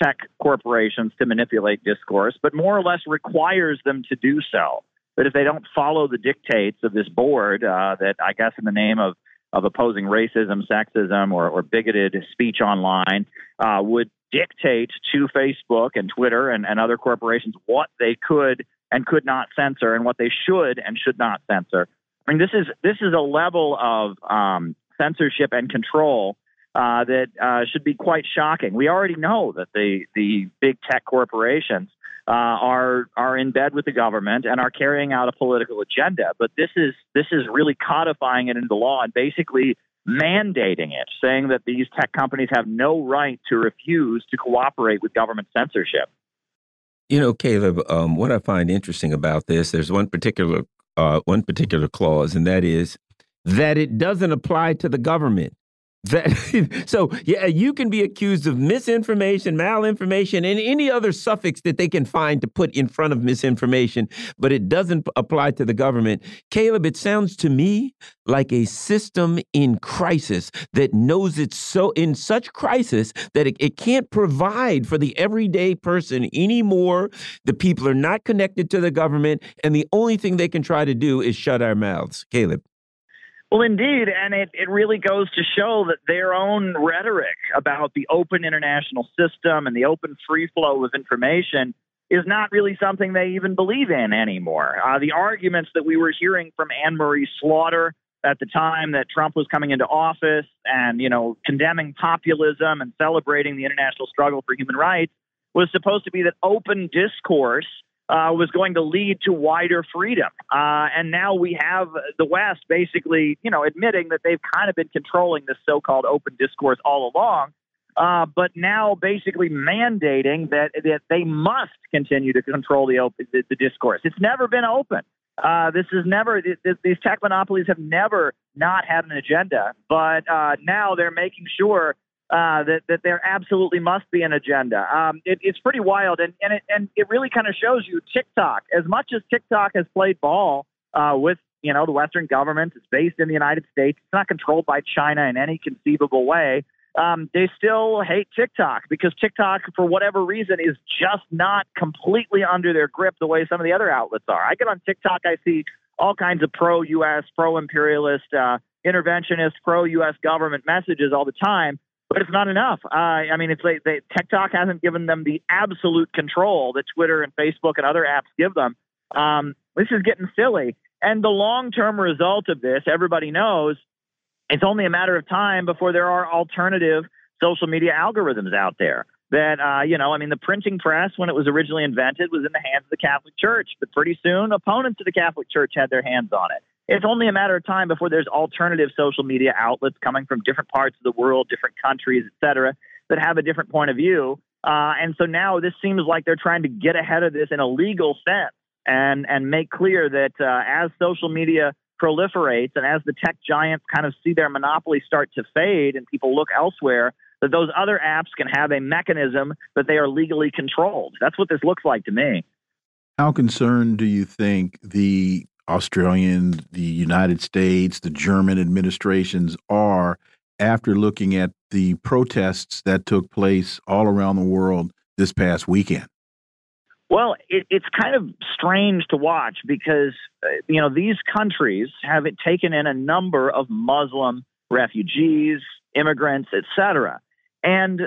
tech corporations to manipulate discourse, but more or less requires them to do so. That if they don't follow the dictates of this board, uh, that I guess in the name of of opposing racism, sexism, or, or bigoted speech online, uh, would dictate to Facebook and Twitter and, and other corporations what they could and could not censor and what they should and should not censor. I mean, this is this is a level of um, censorship and control uh, that uh, should be quite shocking. We already know that the the big tech corporations uh, are are in bed with the government and are carrying out a political agenda. But this is this is really codifying it into law and basically mandating it, saying that these tech companies have no right to refuse to cooperate with government censorship. You know, Caleb, um, what I find interesting about this, there's one particular uh, one particular clause, and that is that it doesn't apply to the government. That so yeah, you can be accused of misinformation, malinformation, and any other suffix that they can find to put in front of misinformation, but it doesn't apply to the government. Caleb, it sounds to me like a system in crisis that knows it's so in such crisis that it, it can't provide for the everyday person anymore. The people are not connected to the government, and the only thing they can try to do is shut our mouths. Caleb. Well, indeed, and it, it really goes to show that their own rhetoric about the open international system and the open free flow of information is not really something they even believe in anymore. Uh, the arguments that we were hearing from Anne Marie Slaughter at the time that Trump was coming into office and, you know, condemning populism and celebrating the international struggle for human rights was supposed to be that open discourse uh, was going to lead to wider freedom. Uh, and now we have the West basically, you know, admitting that they've kind of been controlling this so-called open discourse all along. Uh, but now basically mandating that that they must continue to control the open the, the discourse. It's never been open. Uh, this is never these tech monopolies have never not had an agenda, but uh, now they're making sure uh, that that there absolutely must be an agenda. Um, it, it's pretty wild, and and it and it really kind of shows you TikTok. As much as TikTok has played ball uh, with you know the Western government, it's based in the United States. It's not controlled by China in any conceivable way. Um, they still hate TikTok because TikTok, for whatever reason, is just not completely under their grip the way some of the other outlets are. I get on TikTok, I see all kinds of pro-U.S., pro-imperialist, uh, interventionist, pro-U.S. government messages all the time but it's not enough. Uh, I mean, it's like they, TikTok hasn't given them the absolute control that Twitter and Facebook and other apps give them. Um, this is getting silly. And the long term result of this, everybody knows, it's only a matter of time before there are alternative social media algorithms out there. That, uh, you know, I mean, the printing press, when it was originally invented, was in the hands of the Catholic Church. But pretty soon, opponents of the Catholic Church had their hands on it. It's only a matter of time before there's alternative social media outlets coming from different parts of the world, different countries, et cetera, that have a different point of view. Uh, and so now this seems like they're trying to get ahead of this in a legal sense and and make clear that uh, as social media proliferates and as the tech giants kind of see their monopoly start to fade and people look elsewhere, that those other apps can have a mechanism that they are legally controlled. That's what this looks like to me. How concerned do you think the Australian, the United States, the German administrations are after looking at the protests that took place all around the world this past weekend? Well, it, it's kind of strange to watch because uh, you know these countries have taken in a number of Muslim refugees, immigrants, etc. And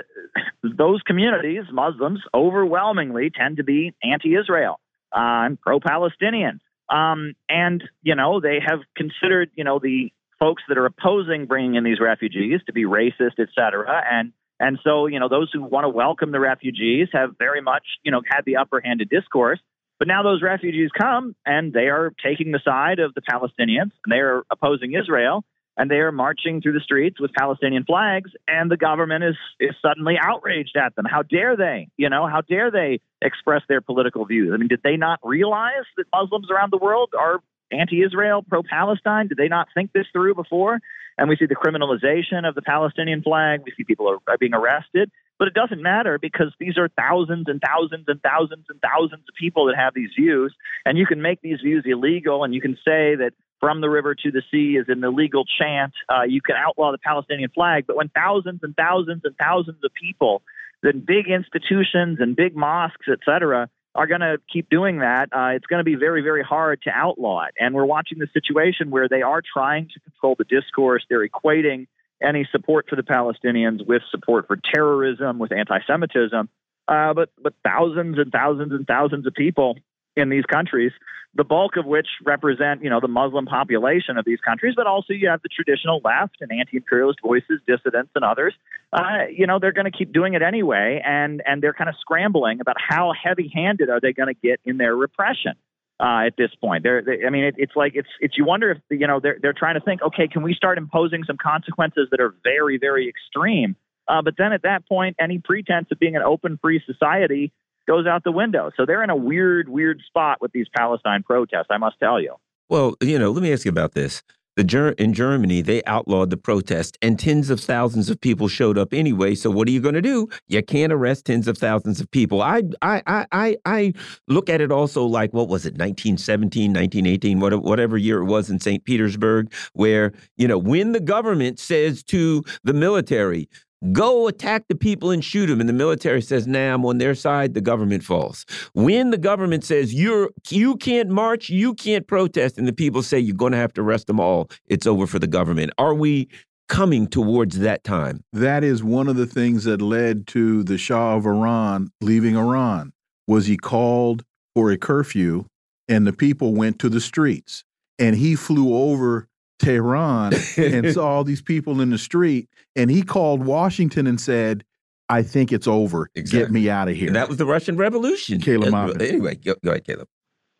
those communities, Muslims, overwhelmingly tend to be anti-Israel uh, and pro-Palestinian. Um, and you know they have considered you know the folks that are opposing bringing in these refugees to be racist, et cetera. And and so, you know, those who want to welcome the refugees have very much, you know, had the upper hand in discourse. But now those refugees come and they are taking the side of the Palestinians and they are opposing Israel and they are marching through the streets with Palestinian flags and the government is is suddenly outraged at them. How dare they? You know, how dare they express their political views? I mean, did they not realize that Muslims around the world are anti-Israel, pro-Palestine? Did they not think this through before? And we see the criminalization of the Palestinian flag. We see people are, are being arrested. But it doesn't matter because these are thousands and thousands and thousands and thousands of people that have these views. And you can make these views illegal and you can say that from the river to the sea is an illegal chant. Uh, you can outlaw the Palestinian flag. But when thousands and thousands and thousands of people, then big institutions and big mosques, et cetera, are going to keep doing that, uh, it's going to be very, very hard to outlaw it. And we're watching the situation where they are trying to control the discourse. They're equating any support for the Palestinians with support for terrorism, with anti-Semitism. Uh, but but thousands and thousands and thousands of people in these countries, the bulk of which represent, you know, the Muslim population of these countries, but also you have the traditional left and anti-imperialist voices, dissidents, and others. Uh, you know, they're going to keep doing it anyway, and and they're kind of scrambling about how heavy-handed are they going to get in their repression. Uh, at this point, they're, they, I mean, it, it's like it's it's you wonder if you know they're they're trying to think, okay, can we start imposing some consequences that are very very extreme? Uh, but then at that point, any pretense of being an open, free society goes out the window. So they're in a weird, weird spot with these Palestine protests, I must tell you. Well, you know, let me ask you about this. The Ger in Germany, they outlawed the protest, and tens of thousands of people showed up anyway. So what are you going to do? You can't arrest tens of thousands of people. I, I, I, I look at it also like what was it, 1917, 1918, whatever year it was in St. Petersburg, where you know when the government says to the military, Go attack the people and shoot them. And the military says, nah, I'm on their side, the government falls. When the government says you're you can't march, you can't protest, and the people say you're gonna have to arrest them all, it's over for the government. Are we coming towards that time? That is one of the things that led to the Shah of Iran leaving Iran was he called for a curfew and the people went to the streets. And he flew over Tehran and saw all these people in the street, and he called Washington and said, "I think it's over. Exactly. Get me out of here." And that was the Russian Revolution. Caleb, uh, anyway, go, go, ahead, Caleb.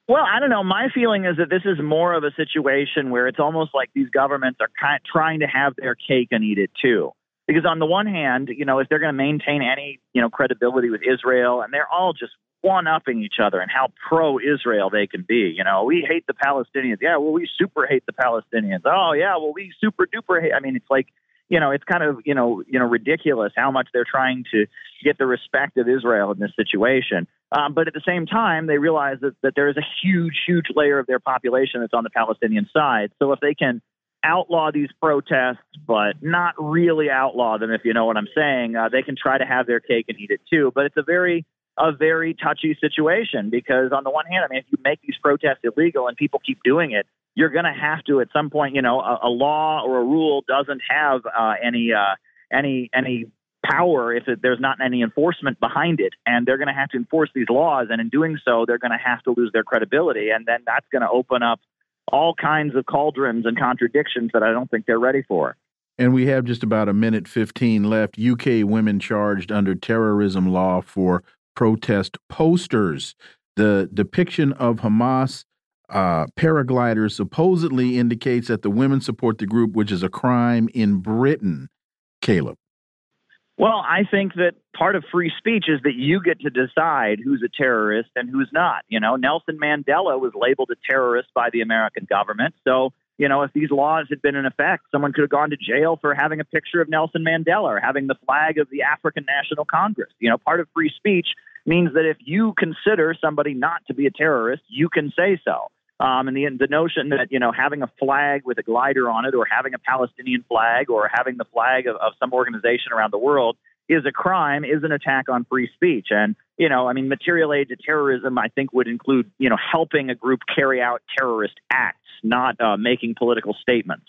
Well, I don't know. My feeling is that this is more of a situation where it's almost like these governments are kind of trying to have their cake and eat it too. Because on the one hand, you know, if they're going to maintain any, you know, credibility with Israel, and they're all just one upping each other and how pro Israel they can be. You know, we hate the Palestinians. Yeah, well, we super hate the Palestinians. Oh, yeah, well, we super duper hate. I mean, it's like, you know, it's kind of, you know, you know, ridiculous how much they're trying to get the respect of Israel in this situation. Um, but at the same time, they realize that, that there is a huge, huge layer of their population that's on the Palestinian side. So if they can outlaw these protests, but not really outlaw them, if you know what I'm saying, uh, they can try to have their cake and eat it too. But it's a very a very touchy situation because on the one hand, I mean, if you make these protests illegal and people keep doing it, you're going to have to at some point, you know, a, a, law or a rule doesn't have uh, any uh, any any power if it, there's not any enforcement behind it. And they're going to have to enforce these laws. And in doing so, they're going to have to lose their credibility. And then that's going to open up all kinds of cauldrons and contradictions that I don't think they're ready for. And we have just about a minute 15 left. UK women charged under terrorism law for protest posters. The depiction of Hamas uh, paragliders supposedly indicates that the women support the group, which is a crime in Britain. Caleb. Well, I think that part of free speech is that you get to decide who's a terrorist and who's not. You know, Nelson Mandela was labeled a terrorist by the American government. So, you know, if these laws had been in effect, someone could have gone to jail for having a picture of Nelson Mandela or having the flag of the African National Congress. You know, part of free speech means that if you consider somebody not to be a terrorist, you can say so. Um, and the the notion that you know having a flag with a glider on it, or having a Palestinian flag, or having the flag of, of some organization around the world is a crime, is an attack on free speech. And you know, I mean, material aid to terrorism, I think, would include you know helping a group carry out terrorist acts, not uh, making political statements.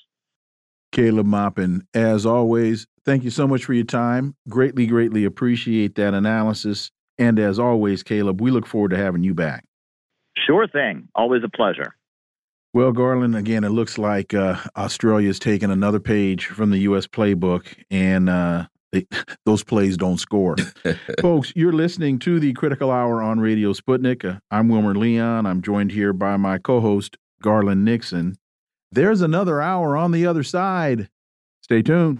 Caleb Maupin, as always, thank you so much for your time. Greatly, greatly appreciate that analysis. And as always, Caleb, we look forward to having you back. Sure thing. Always a pleasure. Well, Garland, again, it looks like uh, Australia's taken another page from the U.S. playbook, and uh, they, those plays don't score. Folks, you're listening to the Critical Hour on Radio Sputnik. Uh, I'm Wilmer Leon. I'm joined here by my co host, Garland Nixon. There's another hour on the other side. Stay tuned.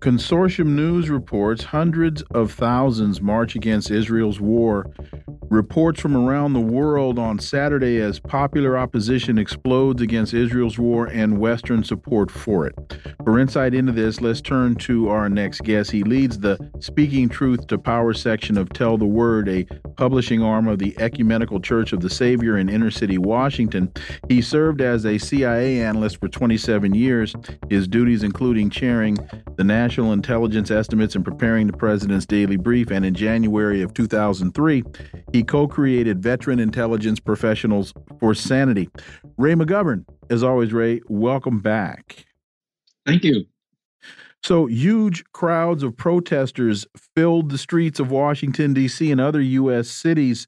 Consortium News reports hundreds of thousands march against Israel's war. Reports from around the world on Saturday as popular opposition explodes against Israel's war and Western support for it. For insight into this, let's turn to our next guest. He leads the Speaking Truth to Power section of Tell the Word, a publishing arm of the Ecumenical Church of the Savior in inner city Washington. He served as a CIA analyst for 27 years, his duties including chairing the National Intelligence Estimates and preparing the President's Daily Brief. And in January of 2003, he co created Veteran Intelligence Professionals for Sanity. Ray McGovern, as always, Ray, welcome back. Thank you. So, huge crowds of protesters filled the streets of Washington, D.C., and other U.S. cities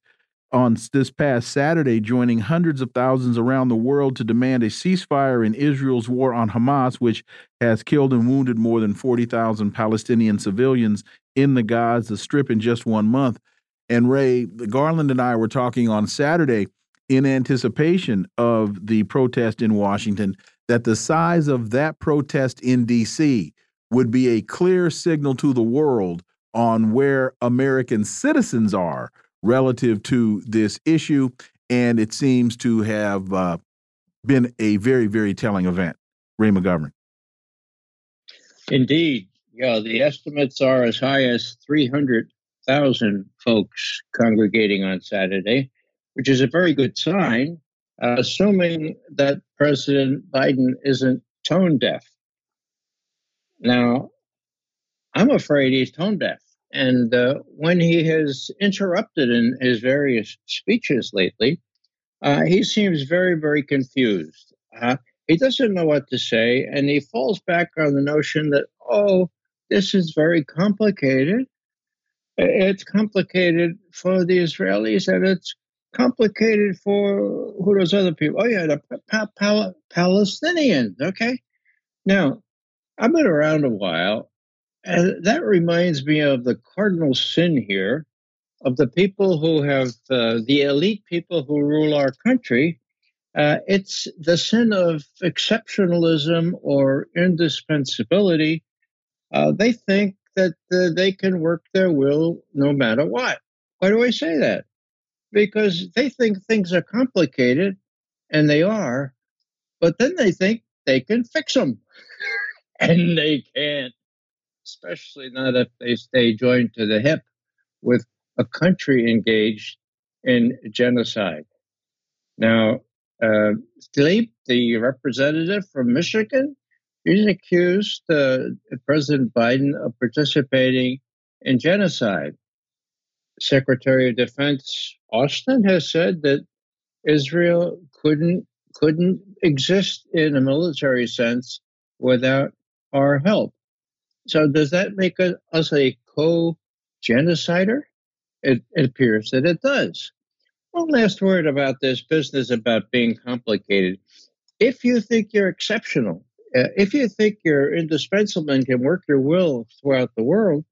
on this past Saturday, joining hundreds of thousands around the world to demand a ceasefire in Israel's war on Hamas, which has killed and wounded more than 40,000 Palestinian civilians in the Gaza Strip in just one month. And Ray, Garland and I were talking on Saturday in anticipation of the protest in Washington that the size of that protest in D.C. would be a clear signal to the world on where American citizens are relative to this issue, and it seems to have uh, been a very, very telling event. Ray McGovern. Indeed. Yeah, the estimates are as high as 300,000 folks congregating on Saturday, which is a very good sign, uh, assuming that President Biden isn't tone deaf. Now, I'm afraid he's tone deaf. And uh, when he has interrupted in his various speeches lately, uh, he seems very, very confused. Uh, he doesn't know what to say, and he falls back on the notion that, oh, this is very complicated. It's complicated for the Israelis, and it's complicated for who those other people? Oh, yeah, the pa- pa- Palestinians. Okay. Now, I've been around a while, and that reminds me of the cardinal sin here of the people who have, uh, the elite people who rule our country. Uh, it's the sin of exceptionalism or indispensability. Uh, they think that uh, they can work their will no matter what. Why do I say that? Because they think things are complicated, and they are, but then they think they can fix them, and they can't especially not if they stay joined to the hip with a country engaged in genocide. Now, uh, Tlaib, the representative from Michigan, he's accused uh, President Biden of participating in genocide. Secretary of Defense Austin has said that Israel couldn't couldn't exist in a military sense without our help. So does that make us a co-genocider? It, it appears that it does. One last word about this business about being complicated. If you think you're exceptional, uh, if you think you're indispensable and can work your will throughout the world,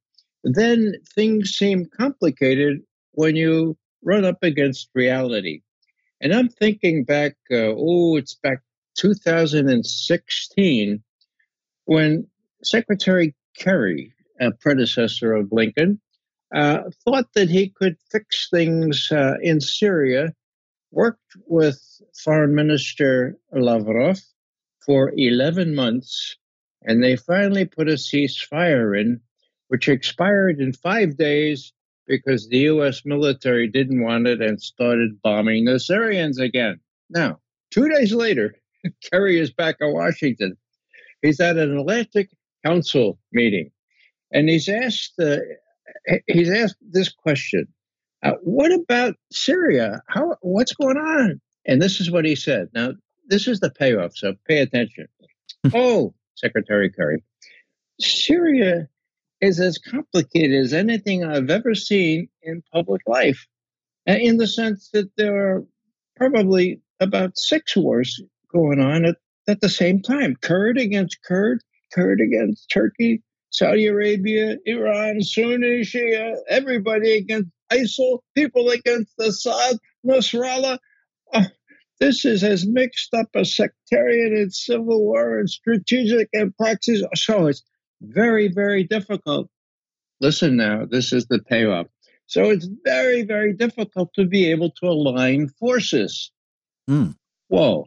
then things seem complicated when you run up against reality. And I'm thinking back, uh, oh, it's back 2016 when Secretary Kerry, a predecessor of Blinken, uh, thought that he could fix things uh, in Syria, worked with Foreign Minister Lavrov for 11 months, and they finally put a ceasefire in, which expired in five days because the U.S. military didn't want it and started bombing the Syrians again. Now, two days later, Kerry is back in Washington. He's at an Atlantic Council meeting, and he's asked uh, he's asked this question: uh, What about Syria? How what's going on? And this is what he said. Now, this is the payoff, so pay attention. oh, Secretary Kerry, Syria is as complicated as anything I've ever seen in public life, in the sense that there are probably about six wars going on at, at the same time Kurd against Kurd, Kurd against Turkey, Saudi Arabia, Iran, Sunni, Shia, everybody against ISIL, people against Assad, Nasrallah. Oh, this is as mixed up as sectarian and civil war and strategic and proxies. So it's very, very difficult. Listen now, this is the payoff. So it's very, very difficult to be able to align forces. Mm. Whoa,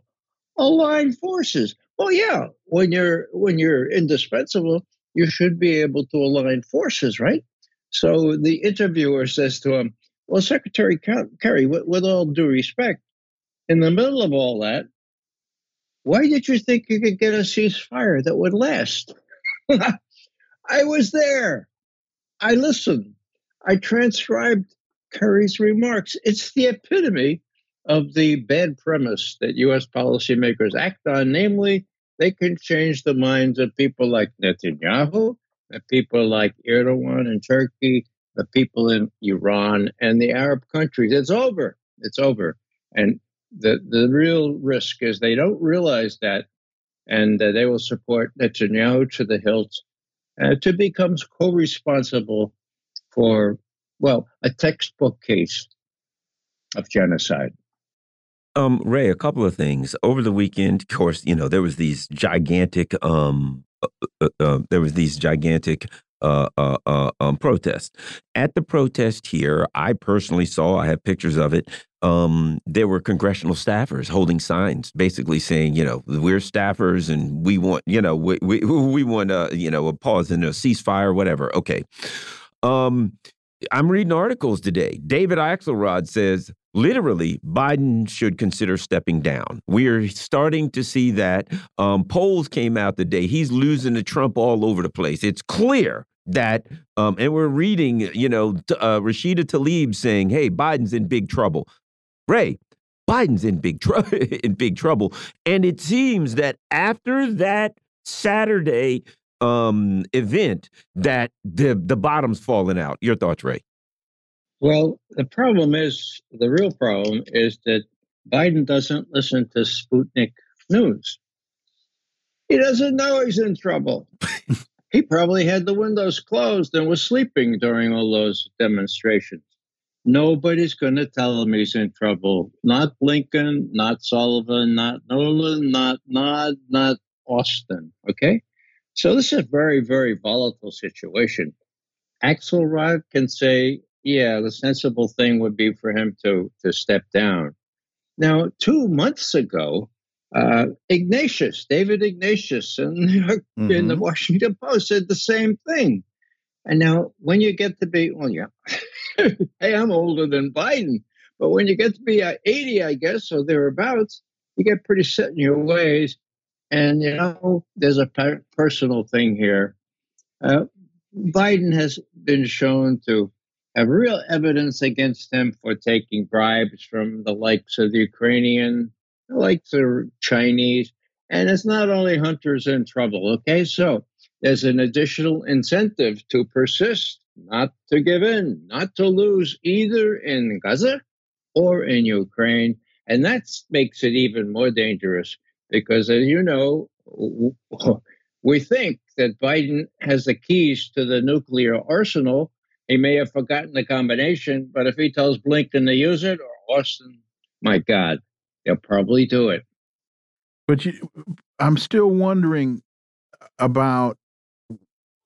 align forces. Well, yeah, when you're when you're indispensable, you should be able to align forces, right? So the interviewer says to him, "Well, Secretary Kerry, with, with all due respect, in the middle of all that, why did you think you could get a ceasefire that would last?" I was there. I listened. I transcribed Kerry's remarks. It's the epitome of the bad premise that U.S. policymakers act on, namely, they can change the minds of people like Netanyahu, the people like Erdogan in Turkey, the people in Iran, and the Arab countries. It's over. It's over. And the, the real risk is they don't realize that, and uh, they will support Netanyahu to the hilt uh, to become co-responsible for well a textbook case of genocide. Um, Ray, a couple of things over the weekend. Of course, you know there was these gigantic um, uh, uh, uh there was these gigantic uh, uh, uh, um. At the protest here, I personally saw, I have pictures of it. Um, there were congressional staffers holding signs, basically saying, you know, we're staffers and we want, you know, we we, we want, a, you know, a pause and a ceasefire, whatever. Okay. Um, I'm reading articles today. David Axelrod says literally Biden should consider stepping down. We're starting to see that. Um, polls came out today. He's losing to Trump all over the place. It's clear that um, and we're reading you know uh, Rashida Tlaib saying hey Biden's in big trouble Ray Biden's in big trouble in big trouble and it seems that after that Saturday um, event that the the bottom's falling out your thoughts Ray well the problem is the real problem is that Biden doesn't listen to Sputnik news he doesn't know he's in trouble he probably had the windows closed and was sleeping during all those demonstrations. Nobody's going to tell him he's in trouble. Not Blinken, not Sullivan, not Nuland, not not not Austin. Okay, so this is a very very volatile situation. Axelrod can say, yeah, the sensible thing would be for him to to step down. Now, two months ago, uh, Ignatius, David Ignatius, in, mm-hmm. in the mm-hmm. Washington Post said the same thing. And now, when you get to be, well, yeah, hey, I'm older than Biden. But when you get to be 80, I guess, or thereabouts, you get pretty set in your ways. And, you know, there's a personal thing here. Uh, Biden has been shown to have real evidence against him for taking bribes from the likes of the Ukrainian, the likes of Chinese. And it's not only Hunter's in trouble, okay? So there's an additional incentive to persist, not to give in, not to lose either in Gaza or in Ukraine. And that makes it even more dangerous because, as you know, we think that Biden has the keys to the nuclear arsenal. He may have forgotten the combination, but if he tells Blinken to use it or Austin, my God, they'll probably do it. But you, I'm still wondering about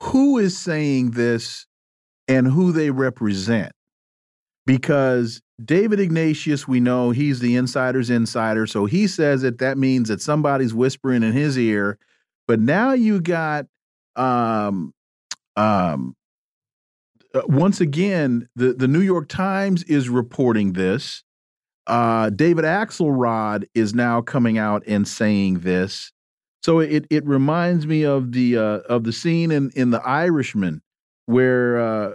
who is saying this and who they represent. Because David Ignatius, we know he's the insider's insider. So he says that that means that somebody's whispering in his ear. But now you got, um, um, uh, once again, the, the New York Times is reporting this. Uh, David Axelrod is now coming out and saying this. So it it reminds me of the uh, of the scene in in The Irishman where uh,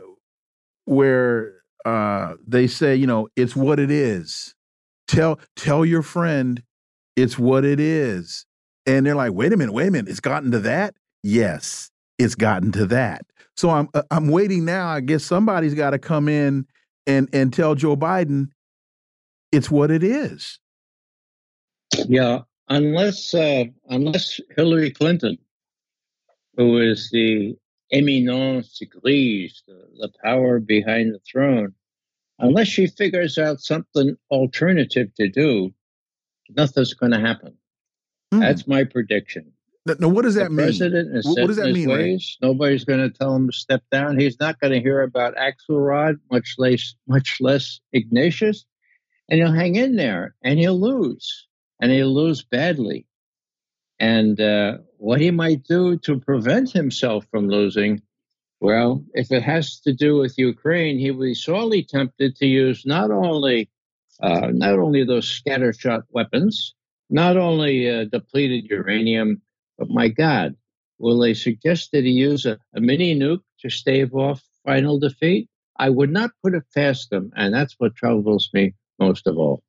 where uh, they say, you know, it's what it is. Tell tell your friend it's what it is. And they're like, wait a minute, wait a minute, it's gotten to that? Yes, it's gotten to that. So I'm uh, I'm waiting now. I guess somebody's got to come in and and tell Joe Biden it's what it is. Yeah, unless uh, unless Hillary Clinton, who is the eminence grise, the, the power behind the throne, unless she figures out something alternative to do, nothing's going to happen. Mm. That's my prediction. Now, what does that the mean? President is what, does that mean? Ways. Nobody's going to tell him to step down. He's not going to hear about Axelrod, much less, much less Ignatius, and he'll hang in there and he'll lose, and he'll lose badly. And uh, what he might do to prevent himself from losing, well, if it has to do with Ukraine, he will be sorely tempted to use not only uh, not only those scattershot weapons, not only uh, depleted uranium, but my God, will they suggest that he use a, a mini nuke to stave off final defeat? I would not put it past them, and that's what troubles me most of all.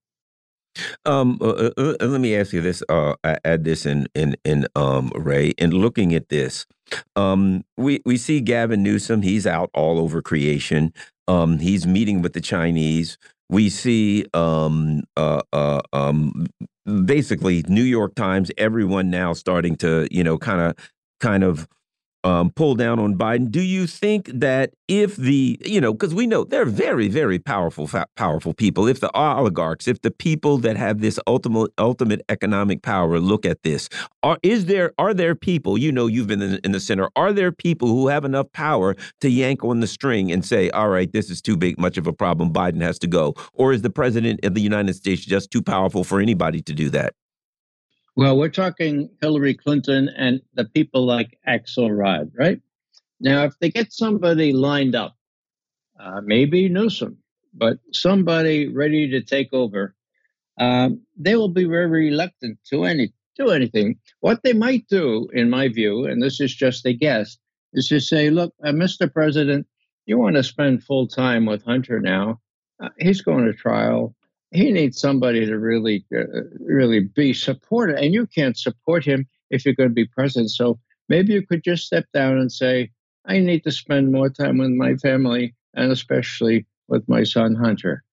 Um, uh, uh, uh, let me ask you this. Uh, add this in in in um Ray. In looking at this, um, we we see Gavin Newsom. He's out all over creation. Um, he's meeting with the Chinese. We see um uh, uh um basically New York Times. Everyone now starting to you know kind of kind of um, pull down on Biden. Do you think that if the, you know, because we know they're very, very powerful, powerful people. If the oligarchs, if the people that have this ultimate, ultimate economic power look at this, are is there are there people? You know, you've been in, in the center. Are there people who have enough power to yank on the string and say, "All right, this is too big, much of a problem. Biden has to go," or is the president of the United States just too powerful for anybody to do that? Well, we're talking Hillary Clinton and the people like Axelrod, right? Now, if they get somebody lined up, uh, maybe Newsom, but somebody ready to take over, um, they will be very reluctant to any do anything. What they might do, in my view, and this is just a guess, is to say, "Look, uh, Mr. President, you want to spend full time with Hunter now. Uh, he's going to trial he needs somebody to really, uh, really be supportive. And you can't support him if you're going to be president. So maybe you could just step down and say, I need to spend more time with my family and especially with my son Hunter.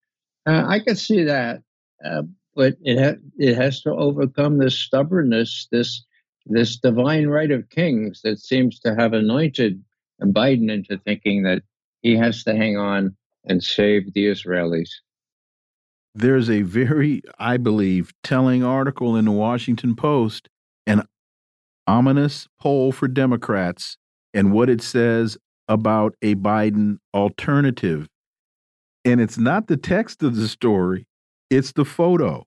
Uh, I could see that, uh, but it ha- it has to overcome this stubbornness, this this divine right of kings that seems to have anointed Biden into thinking that he has to hang on and save the Israelis there's a very, I believe, telling article in the Washington Post, an ominous poll for Democrats, and what it says about a Biden alternative. And it's not the text of the story, it's the photo.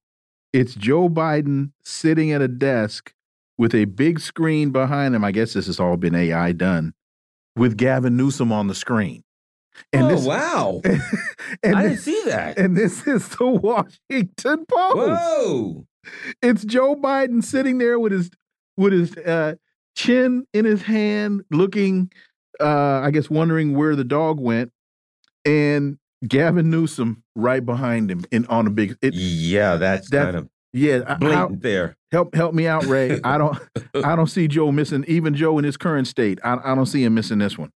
It's Joe Biden sitting at a desk with a big screen behind him. I guess this has all been AI done with Gavin Newsom on the screen. And oh this, wow! And, I didn't see that. And this is the Washington Post. Whoa! It's Joe Biden sitting there with his with his uh, chin in his hand, looking, uh, I guess, wondering where the dog went, and Gavin Newsom right behind him in on a big. It, yeah, that's that, kind of yeah blatant there. Help help me out, Ray. I don't I don't see Joe missing even Joe in his current state. I, I don't see him missing this one.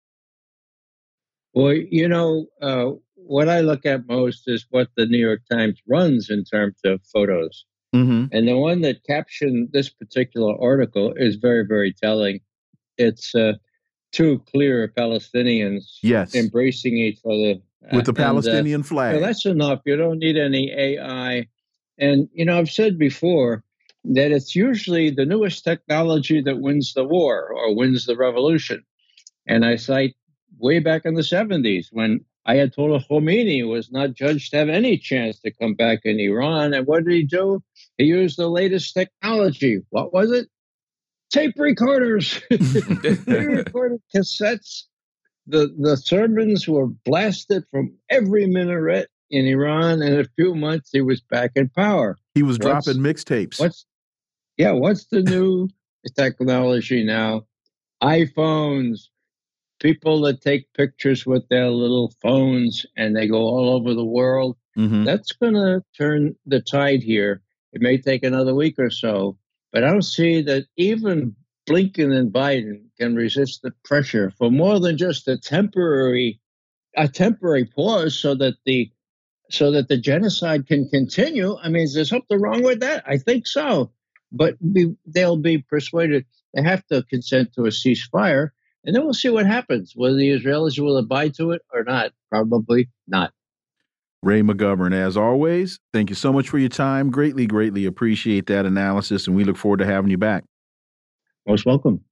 Well, you know, uh, what I look at most is what the New York Times runs in terms of photos. Mm -hmm. And the one that captioned this particular article is very, very telling. It's uh, two clear Palestinians yes. embracing each other with the uh, Palestinian and, flag. that's enough. You don't need any AI. And you know, I've said before that it's usually the newest technology that wins the war or wins the revolution. And I cite way back in the 70s when Ayatollah Khomeini was not judged to have any chance to come back in Iran. And what did he do? He used the latest technology. What was it? Tape recorders. he recorded cassettes. The, the sermons were blasted from every minaret in Iran. In a few months, he was back in power. He was what's, dropping mixtapes. What's yeah? What's the new technology now? iPhones, people that take pictures with their little phones and they go all over the world. Mm-hmm. That's going to turn the tide here. It may take another week or so, but I don't see that even Blinken and Biden can resist the pressure for more than just a temporary a temporary pause so that the so that the genocide can continue. I mean, is there something wrong with that? I think so. But be, they'll be persuaded they have to consent to a ceasefire and then we'll see what happens, whether the Israelis will abide to it or not. Probably not. Ray McGovern, as always, thank you so much for your time. Greatly, greatly appreciate that analysis, and we look forward to having you back. Most welcome.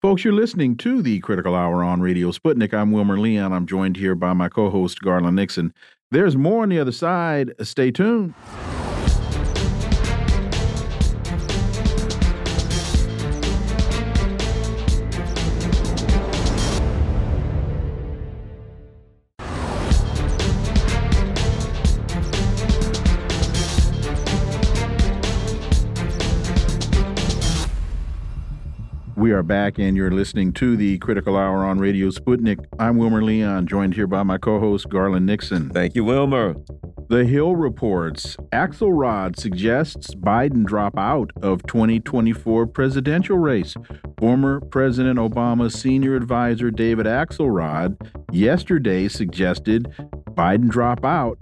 Folks, you're listening to the Critical Hour on Radio Sputnik. I'm Wilmer Leon. I'm joined here by my co host, Garland Nixon. There's more on the other side. Stay tuned. We are back, and you're listening to the Critical Hour on Radio Sputnik. I'm Wilmer Leon, joined here by my co host, Garland Nixon. Thank you, Wilmer. The Hill reports Axelrod suggests Biden drop out of 2024 presidential race. Former President Obama's senior advisor, David Axelrod, yesterday suggested Biden drop out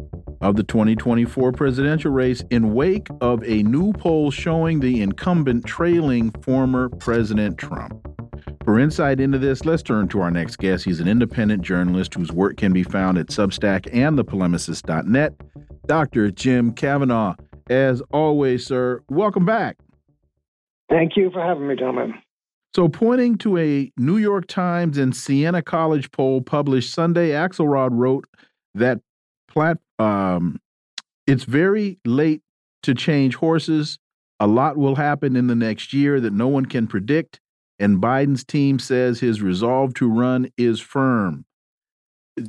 of the 2024 presidential race in wake of a new poll showing the incumbent trailing former President Trump. For insight into this, let's turn to our next guest. He's an independent journalist whose work can be found at Substack and thepolemicist.net. Dr. Jim Kavanagh, as always, sir, welcome back. Thank you for having me, gentlemen. So, pointing to a New York Times and Siena College poll published Sunday, Axelrod wrote that plat um, it's very late to change horses. A lot will happen in the next year that no one can predict. And Biden's team says his resolve to run is firm.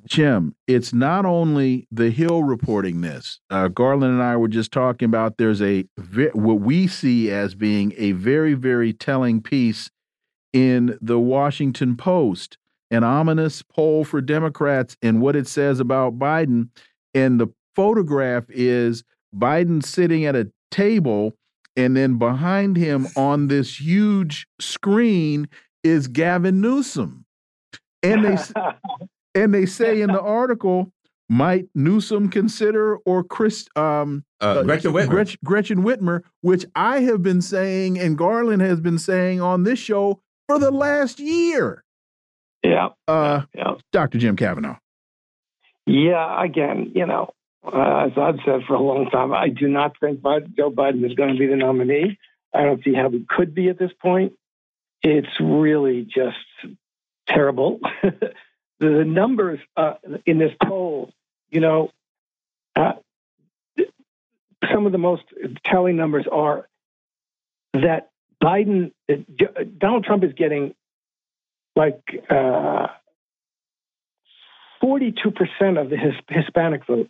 Jim, it's not only the Hill reporting this. Uh, Garland and I were just talking about there's a what we see as being a very, very telling piece in the Washington Post, an ominous poll for Democrats, and what it says about Biden. And the photograph is Biden sitting at a table, and then behind him on this huge screen is Gavin Newsom. And they and they say in the article, might Newsom consider or Chris um, uh, Gretchen Whitmer. Gretchen, Gretchen Whitmer, which I have been saying and Garland has been saying on this show for the last year. Yeah. Uh, yeah. Dr. Jim Kavanagh. Yeah, again, you know, uh, as I've said for a long time, I do not think Biden, Joe Biden is going to be the nominee. I don't see how he could be at this point. It's really just terrible. the numbers uh, in this poll, you know, uh, some of the most telling numbers are that Biden, uh, Donald Trump is getting like uh, 42% of the his, Hispanic vote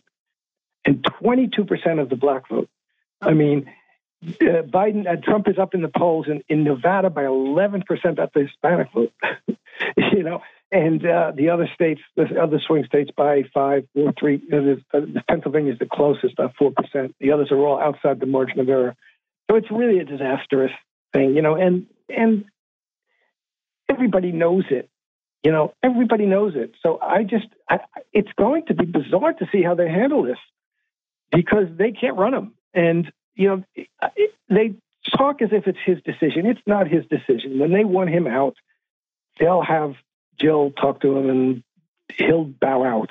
and 22% of the black vote. I mean, uh, Biden, uh, Trump is up in the polls in, in Nevada by 11% of the Hispanic vote. you know, and uh, the other states, the other swing states, by five or three. Uh, uh Pennsylvania is the closest, four percent. The others are all outside the margin of error. So it's really a disastrous thing, you know. And and everybody knows it. You know, everybody knows it. So I just, I, it's going to be bizarre to see how they handle this because they can't run him. And, you know, it, they talk as if it's his decision. It's not his decision. When they want him out, they'll have Jill talk to him and he'll bow out.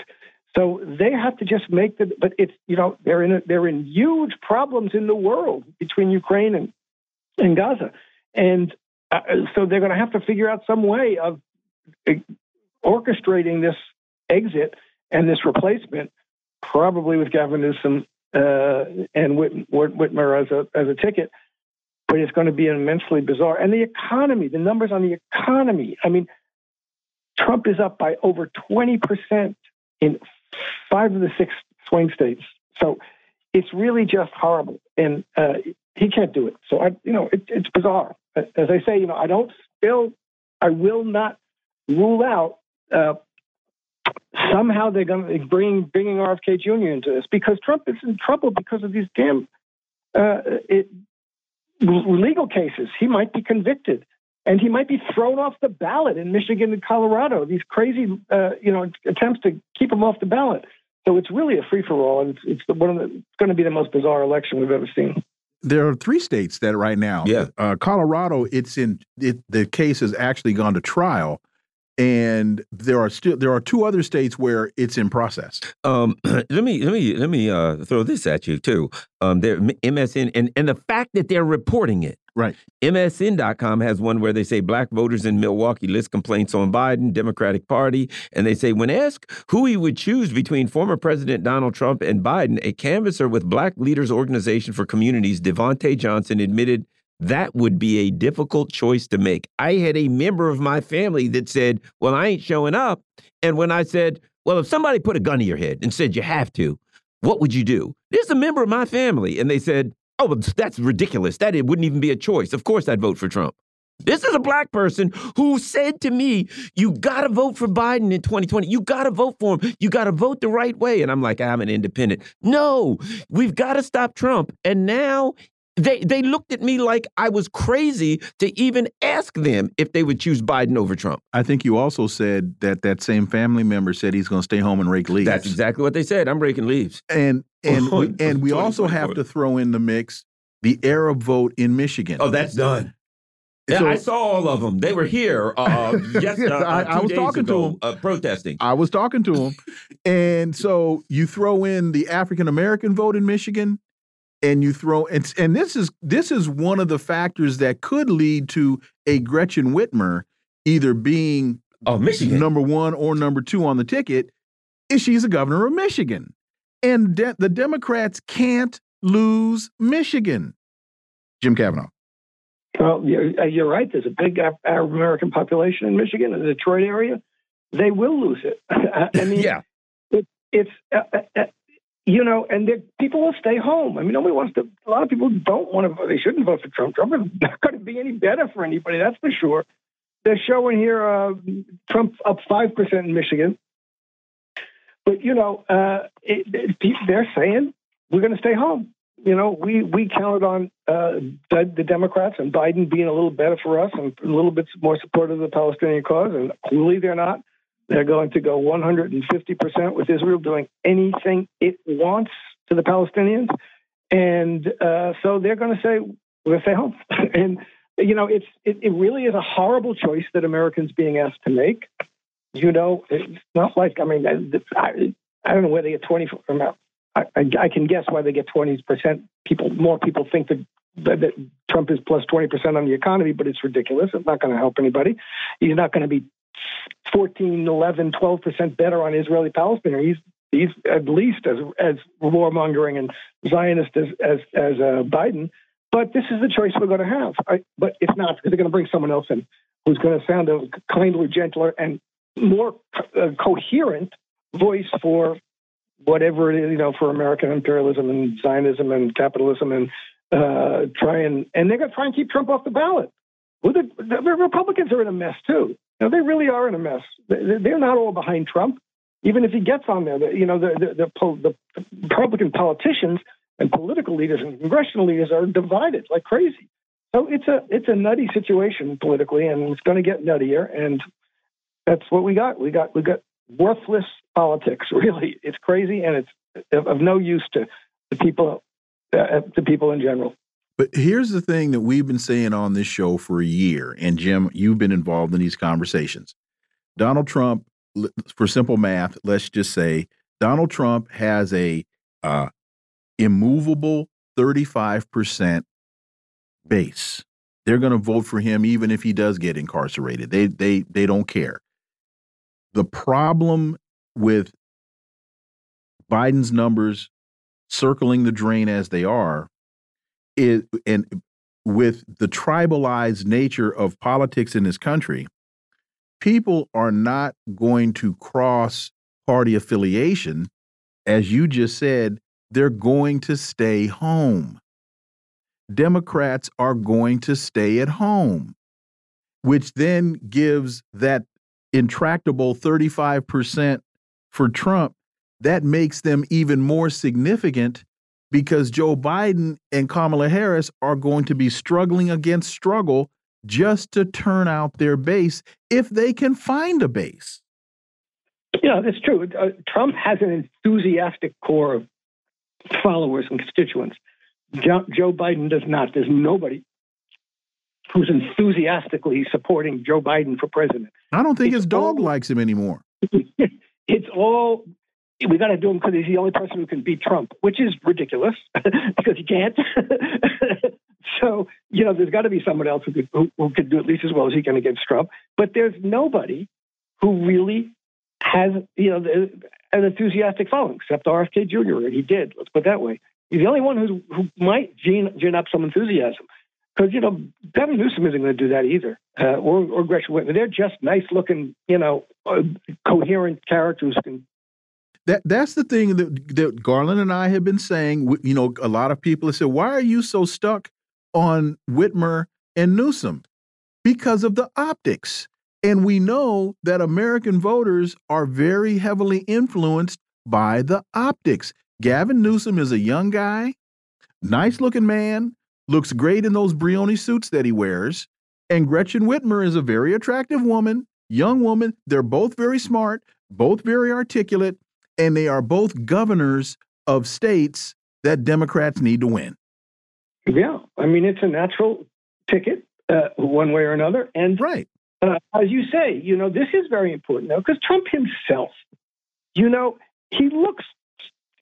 So they have to just make the, but it's, you know, they're in, a, they're in huge problems in the world between Ukraine and, and Gaza. And uh, so they're going to have to figure out some way of orchestrating this exit and this replacement, probably with Gavin Newsom uh, and Whit- Whitmer as a as a ticket. But it's going to be immensely bizarre. And the economy, the numbers on the economy. I mean, Trump is up by over twenty percent in five of the six swing states. So it's really just horrible, and uh, he can't do it. So I, you know, it, it's bizarre. As I say, you know, I don't still, I will not rule out uh, somehow they're going to bring bringing RFK Jr. into this because Trump is in trouble because of these damn uh, it, legal cases. He might be convicted, and he might be thrown off the ballot in Michigan and Colorado. These crazy, uh, you know, attempts to keep him off the ballot. So it's really a free for all, and it's, it's one of the, it's going to be the most bizarre election we've ever seen there are three states that right now. Yeah. Uh, Colorado, it's in it. The case has actually gone to trial, and there are still there are two other states where it's in process. Um, let me let me let me uh, throw this at you too. Um, there MSN and and the fact that they're reporting it. Right. MSN.com has one where they say black voters in Milwaukee list complaints on Biden, Democratic Party. And they say, when asked who he would choose between former President Donald Trump and Biden, a canvasser with Black Leaders Organization for Communities, Devontae Johnson, admitted that would be a difficult choice to make. I had a member of my family that said, Well, I ain't showing up. And when I said, Well, if somebody put a gun to your head and said you have to, what would you do? There's a member of my family. And they said, Oh, that's ridiculous. That it wouldn't even be a choice. Of course I'd vote for Trump. This is a black person who said to me, You got to vote for Biden in 2020. You got to vote for him. You got to vote the right way. And I'm like, I'm an independent. No, we've got to stop Trump. And now they they looked at me like I was crazy to even ask them if they would choose Biden over Trump. I think you also said that that same family member said he's going to stay home and rake leaves. That's exactly what they said. I'm raking leaves. And and we, and we also have to throw in the mix the Arab vote in Michigan. Oh, that's done. Yeah, so, I saw all of them. They were here. Uh, yes, uh, I, I, was talking ago, to them, uh, protesting. I was talking to them, and so you throw in the African American vote in Michigan, and you throw and and this is this is one of the factors that could lead to a Gretchen Whitmer either being oh Michigan number one or number two on the ticket. Is she's a governor of Michigan, and de the Democrats can't lose Michigan. Jim Kavanagh. Well, you're, uh, you're right. There's a big Arab American population in Michigan, in the Detroit area. They will lose it. I mean, yeah. It, it's uh, uh, uh you know, and people will stay home. I mean, nobody wants to. A lot of people don't want to. vote. They shouldn't vote for Trump. Trump is not going to be any better for anybody. That's for sure. They're showing here uh, Trump up five percent in Michigan, but you know, uh, it, it, they're saying we're going to stay home. You know, we we counted on uh, the, the, Democrats and Biden being a little better for us and a little bit more supportive of the Palestinian cause, and clearly they're not. They're going to go 150% with Israel doing anything it wants to the Palestinians. And uh, so they're going to say, we're going to stay home. and, you know, it's it, it really is a horrible choice that Americans being asked to make. You know, it's not like, I mean, I, I don't know where they get 20 from. I, I, I can guess why they get 20% people, more people think that that Trump is plus 20% on the economy, but it's ridiculous. It's not going to help anybody. He's not going to be 14, 11, 12 percent better on Israeli Palestine. He's he's at least as as warmongering and Zionist as as, as uh, Biden. But this is the choice we're going to have. I, but if not they're going to bring someone else in who's going to sound a kinder, gentler, and more uh, coherent voice for whatever it is, you know, for American imperialism and Zionism and capitalism and uh, try and and they're going to try and keep Trump off the ballot. Well, the, the, Republicans are in a mess too. Know, they really are in a mess. They're not all behind Trump. Even if he gets on there, you know, the the, the, the Republican politicians and political leaders and congressional leaders are divided like crazy. So it's a it's a nutty situation politically, and it's going to get nuttier. And that's what we got. We got we got worthless politics. Really, it's crazy, and it's of no use to the people uh, to people in general. But here's the thing that we've been saying on this show for a year, and Jim, you've been involved in these conversations. Donald Trump, for simple math, let's just say Donald Trump has a uh, immovable 35% base. They're going to vote for him even if he does get incarcerated. They they they don't care. The problem with Biden's numbers circling the drain as they are is and with the tribalized nature of politics in this country, people are not going to cross party affiliation. As you just said, they're going to stay home. Democrats are going to stay at home, which then gives that intractable 35% for Trump. That makes them even more significant because Joe Biden and Kamala Harris are going to be struggling against struggle just to turn out their base if they can find a base. Yeah, that's true. Uh, Trump has an enthusiastic core of followers and constituents. Joe, Joe Biden does not. There's nobody who's enthusiastically supporting Joe Biden for president. I don't think it's his dog all, likes him anymore. it's all we got to do him because he's the only person who can beat Trump, which is ridiculous because he can't. so you know, there's got to be someone else who could who, who could do at least as well as he can against Trump. But there's nobody who really has you know an enthusiastic following except RFK Jr. and he did. Let's put it that way. He's the only one who who might gin, gin up some enthusiasm because you know Gavin Newsom isn't going to do that either, uh, or or Gretchen Whitmer. They're just nice looking, you know, uh, coherent characters who can. That that's the thing that, that Garland and I have been saying. You know, a lot of people have said, "Why are you so stuck on Whitmer and Newsom?" Because of the optics. And we know that American voters are very heavily influenced by the optics. Gavin Newsom is a young guy, nice looking man, looks great in those Brioni suits that he wears. And Gretchen Whitmer is a very attractive woman, young woman. They're both very smart, both very articulate, and they are both governors of states that Democrats need to win. Yeah, I mean it's a natural ticket, uh, one way or another. And right, uh, as you say, you know this is very important now because Trump himself, you know, he looks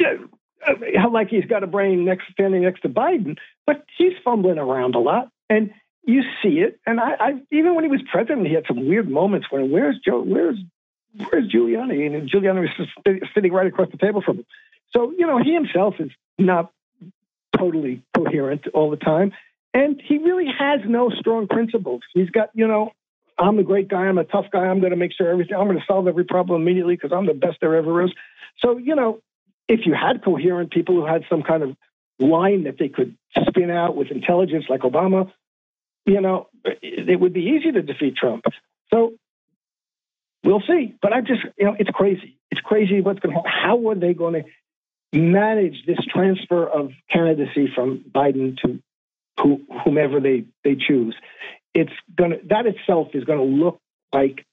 uh, like he's got a brain next standing next to Biden, but he's fumbling around a lot, and you see it. And I, I even when he was president, he had some weird moments when where's Joe, where's where's Giuliani, and Giuliani was sitting right across the table from him. So you know he himself is not totally coherent all the time, and he really has no strong principles. He's got you know I'm a great guy. I'm a tough guy. I'm going to make sure everything. I'm going to solve every problem immediately because I'm the best there ever is. So you know, if you had coherent people who had some kind of line that they could spin out with intelligence like Obama, you know, it would be easy to defeat Trump. So we'll see. But I just, you know, it's crazy. It's crazy what's going to happen. How are they going to manage this transfer of candidacy from Biden to who, whomever they, they choose? It's going to, that itself is going to look like,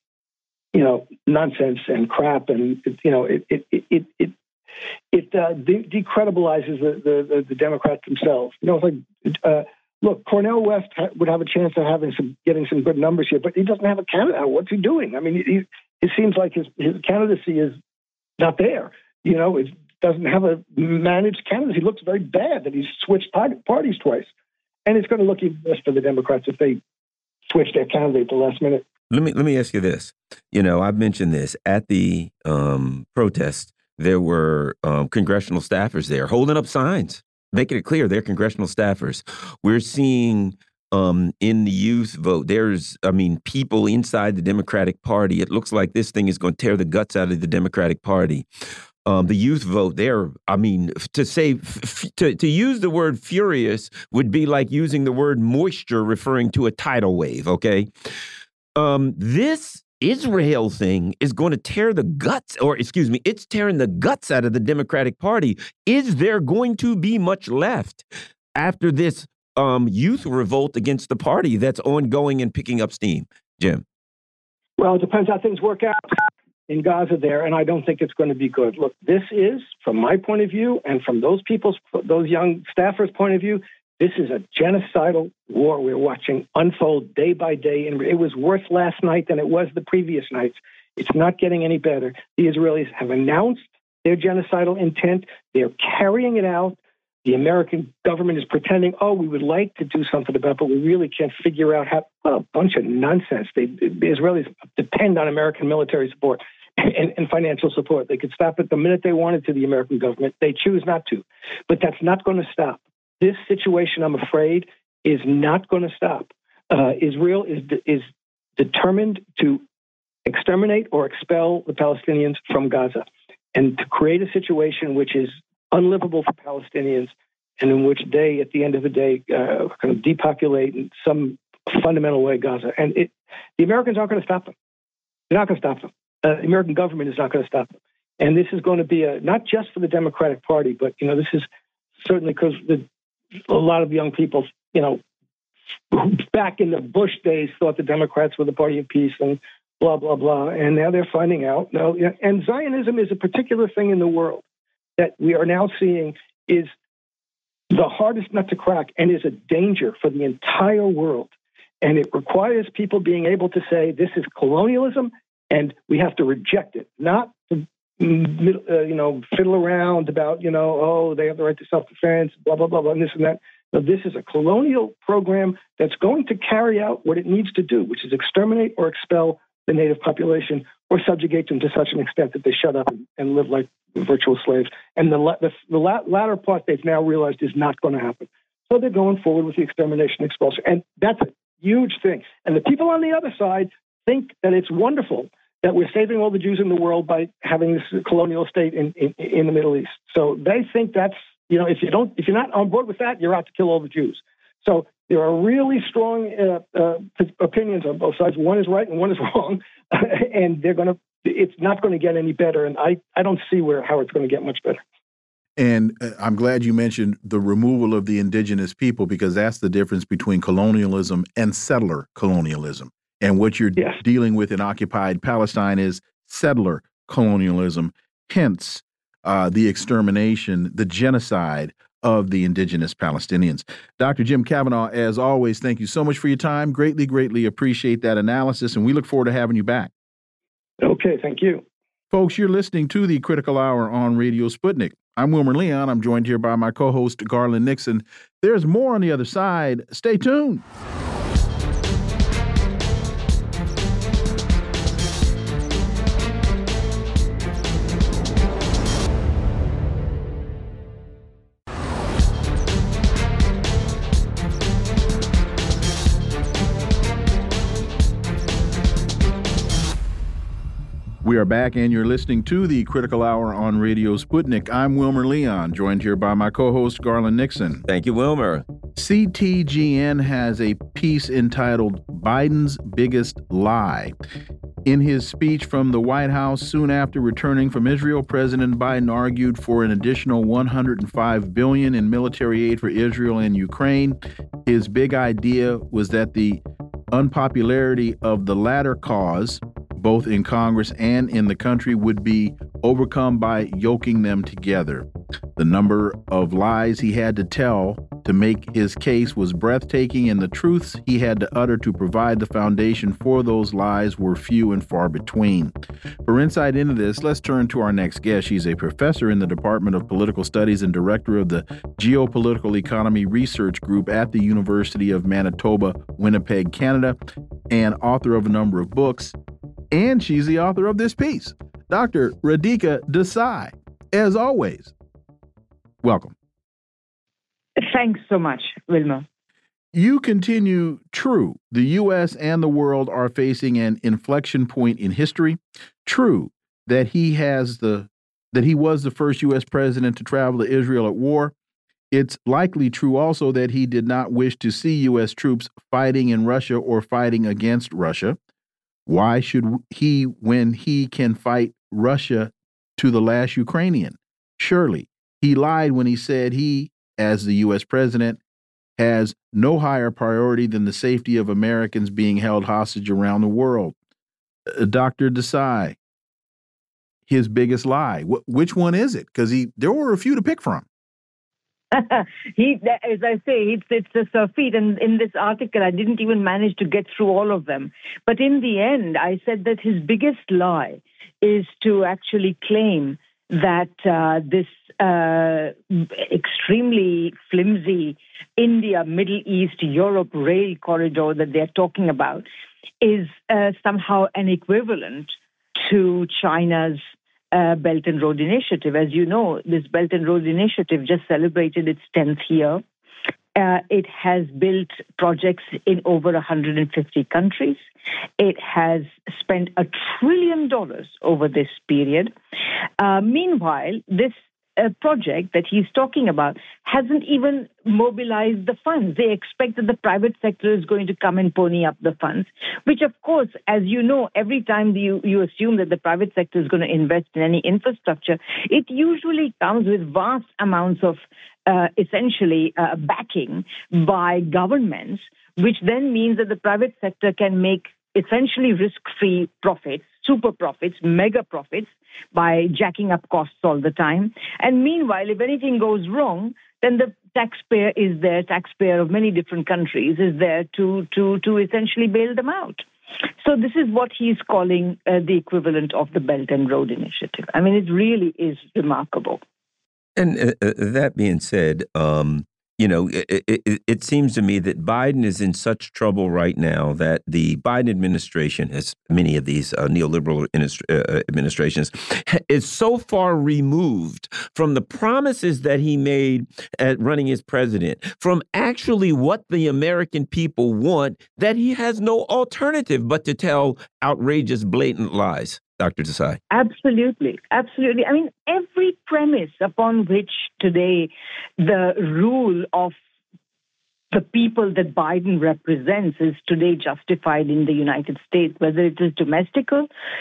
you know, nonsense and crap. And, you know, it, it, it, it it uh, de- decredibilizes the, the, the, Democrats themselves. You know, it's like, uh, look, Cornel West ha- would have a chance of having some getting some good numbers here, but he doesn't have a candidate. What's he doing? I mean, he, it seems like his, his candidacy is not there. You know, it doesn't have a managed candidacy. He looks very bad that he's switched parties twice, and it's going to look even worse for the Democrats if they switch their candidate at the last minute. Let me let me ask you this. You know, I've mentioned this at the um, protest there were um, congressional staffers there holding up signs, making it clear they're congressional staffers. We're seeing um, in the youth vote. There's, I mean, people inside the Democratic Party. It looks like this thing is going to tear the guts out of the Democratic Party. Um, the youth vote there. I mean, to say to to use the word furious would be like using the word moisture referring to a tidal wave. Okay, um, this Israel thing is going to tear the guts, or excuse me, it's tearing the guts out of the Democratic Party. Is there going to be much left after this um, youth revolt against the party that's ongoing and picking up steam? Jim. Well, it depends how things work out in Gaza there, and I don't think it's going to be good. Look, this is, from my point of view, and from those people's, those young staffers' point of view, this is a genocidal war we're watching unfold day by day, and it was worse last night than it was the previous nights. It's not getting any better. The Israelis have announced their genocidal intent. They're carrying it out. The American government is pretending, oh, we would like to do something about, it, but we really can't figure out how. A bunch of nonsense! They, the Israelis depend on American military support and, and, financial support. They could stop it the minute they wanted to. The American government, they choose not to, but that's not going to stop. This situation, I'm afraid, is not going to stop. Uh, Israel is, is determined to exterminate or expel the Palestinians from Gaza and to create a situation which is unlivable for Palestinians and in which they, at the end of the day, uh, kind of depopulate in some fundamental way Gaza. And it, the Americans aren't going to stop them. They're not going to stop them. Uh, the American government is not going to stop them. And this is going to be a, not just for the Democratic Party, but you know this is certainly because the a lot of young people, you know, back in the Bush days thought the Democrats were the party of peace and blah blah blah, and now they're finding out. No, and Zionism is a particular thing in the world that we are now seeing is the hardest nut to crack and is a danger for the entire world. And it requires people being able to say this is colonialism and we have to reject it, not Uh, you know, fiddle around about, you know, oh, they have the right to self defense, blah, blah, blah, blah, and this and that. No, this is a colonial program that's going to carry out what it needs to do, which is exterminate or expel the native population or subjugate them to such an extent that they shut up and, and live like virtual slaves. And the, the, the latter part they've now realized is not going to happen. So they're going forward with the extermination expulsion. And that's a huge thing. And the people on the other side think that it's wonderful that we're saving all the Jews in the world by having this colonial state in, in, in the Middle East. So they think that's you know if you don't if you're not on board with that, you're out to kill all the Jews. So there are really strong uh, uh, opinions on both sides. One is right and one is wrong, and they're going to. It's not going to get any better, and I I don't see where how it's going to get much better. And uh, I'm glad you mentioned the removal of the indigenous people because that's the difference between colonialism and settler colonialism. And what you're yes. dealing with in occupied Palestine is settler colonialism, hence uh, the extermination, the genocide of the indigenous Palestinians. Dr. Jim Kavanagh, as always, thank you so much for your time. Greatly, greatly appreciate that analysis, and we look forward to having you back. Okay, thank you. Folks, you're listening to the Critical Hour on Radio Sputnik. I'm Wilmer Leon. I'm joined here by my co host, Garland Nixon. There's more on the other side. Stay tuned. We are back, and you're listening to the Critical Hour on Radio Sputnik. I'm Wilmer Leon, joined here by my co host, Garland Nixon. Thank you, Wilmer. CGTN has a piece entitled Biden's Biggest Lie. In his speech from the White House soon after returning from Israel, President Biden argued for an additional 105 billion in military aid for Israel and Ukraine. His big idea was that the unpopularity of the latter cause both in Congress and in the country, would be overcome by yoking them together. The number of lies he had to tell to make his case was breathtaking, and the truths he had to utter to provide the foundation for those lies were few and far between. For insight into this, let's turn to our next guest. She's a professor in the Department of Political Studies and director of the Geopolitical Economy Research Group at the University of Manitoba, Winnipeg, Canada, and author of a number of books and she's the author of this piece. Dr. Radhika Desai, as always, welcome. Thanks so much, Wilma. you continue true. The U.S. and the world are facing an inflection point in history. True that he has the that he was the first U.S. president to travel to Israel at war. It's likely true also that he did not wish to see U.S. troops fighting in Russia or fighting against Russia. Why should he when he can fight Russia to the last Ukrainian? Surely he lied when he said he, as the U.S. president, has no higher priority than the safety of Americans being held hostage around the world. Uh, Dr. Desai, his biggest lie. Wh which one is it? Because he there were a few to pick from. he, as I say, it's it's a surfeit, and in this article, I didn't even manage to get through all of them. But in the end, I said that his biggest lie is to actually claim that uh, this uh, extremely flimsy India, Middle East, Europe rail corridor that they're talking about is uh, somehow an equivalent to China's uh, Belt and Road Initiative. As you know, this Belt and Road Initiative just celebrated its 10th year. Uh, it has built projects in over 150 countries. It has spent a trillion dollars over this period. Uh, meanwhile, this uh, project that he's talking about hasn't even mobilized the funds. They expect that the private sector is going to come and pony up the funds, which, of course, as you know, every time you, you assume that the private sector is going to invest in any infrastructure, it usually comes with vast amounts of uh, essentially uh, backing by governments, which then means that the private sector can make essentially risk free profits, super profits, mega profits by jacking up costs all the time. And meanwhile, if anything goes wrong, then the taxpayer is there, taxpayer of many different countries is there to, to, to essentially bail them out. So this is what he's calling uh, the equivalent of the Belt and Road Initiative. I mean, it really is remarkable. And uh, uh that being said, um, you know, it, it, it, seems to me that Biden is in such trouble right now that the Biden administration, as many of these uh, neoliberal uh, uh, administrations, is so far removed from the promises that he made at running as president, from actually what the American people want, that he has no alternative but to tell outrageous, blatant lies. Dr. Desai? Absolutely. Absolutely. I mean, every premise upon which today the rule of the people that Biden represents is today justified in the United States, whether it is domestic,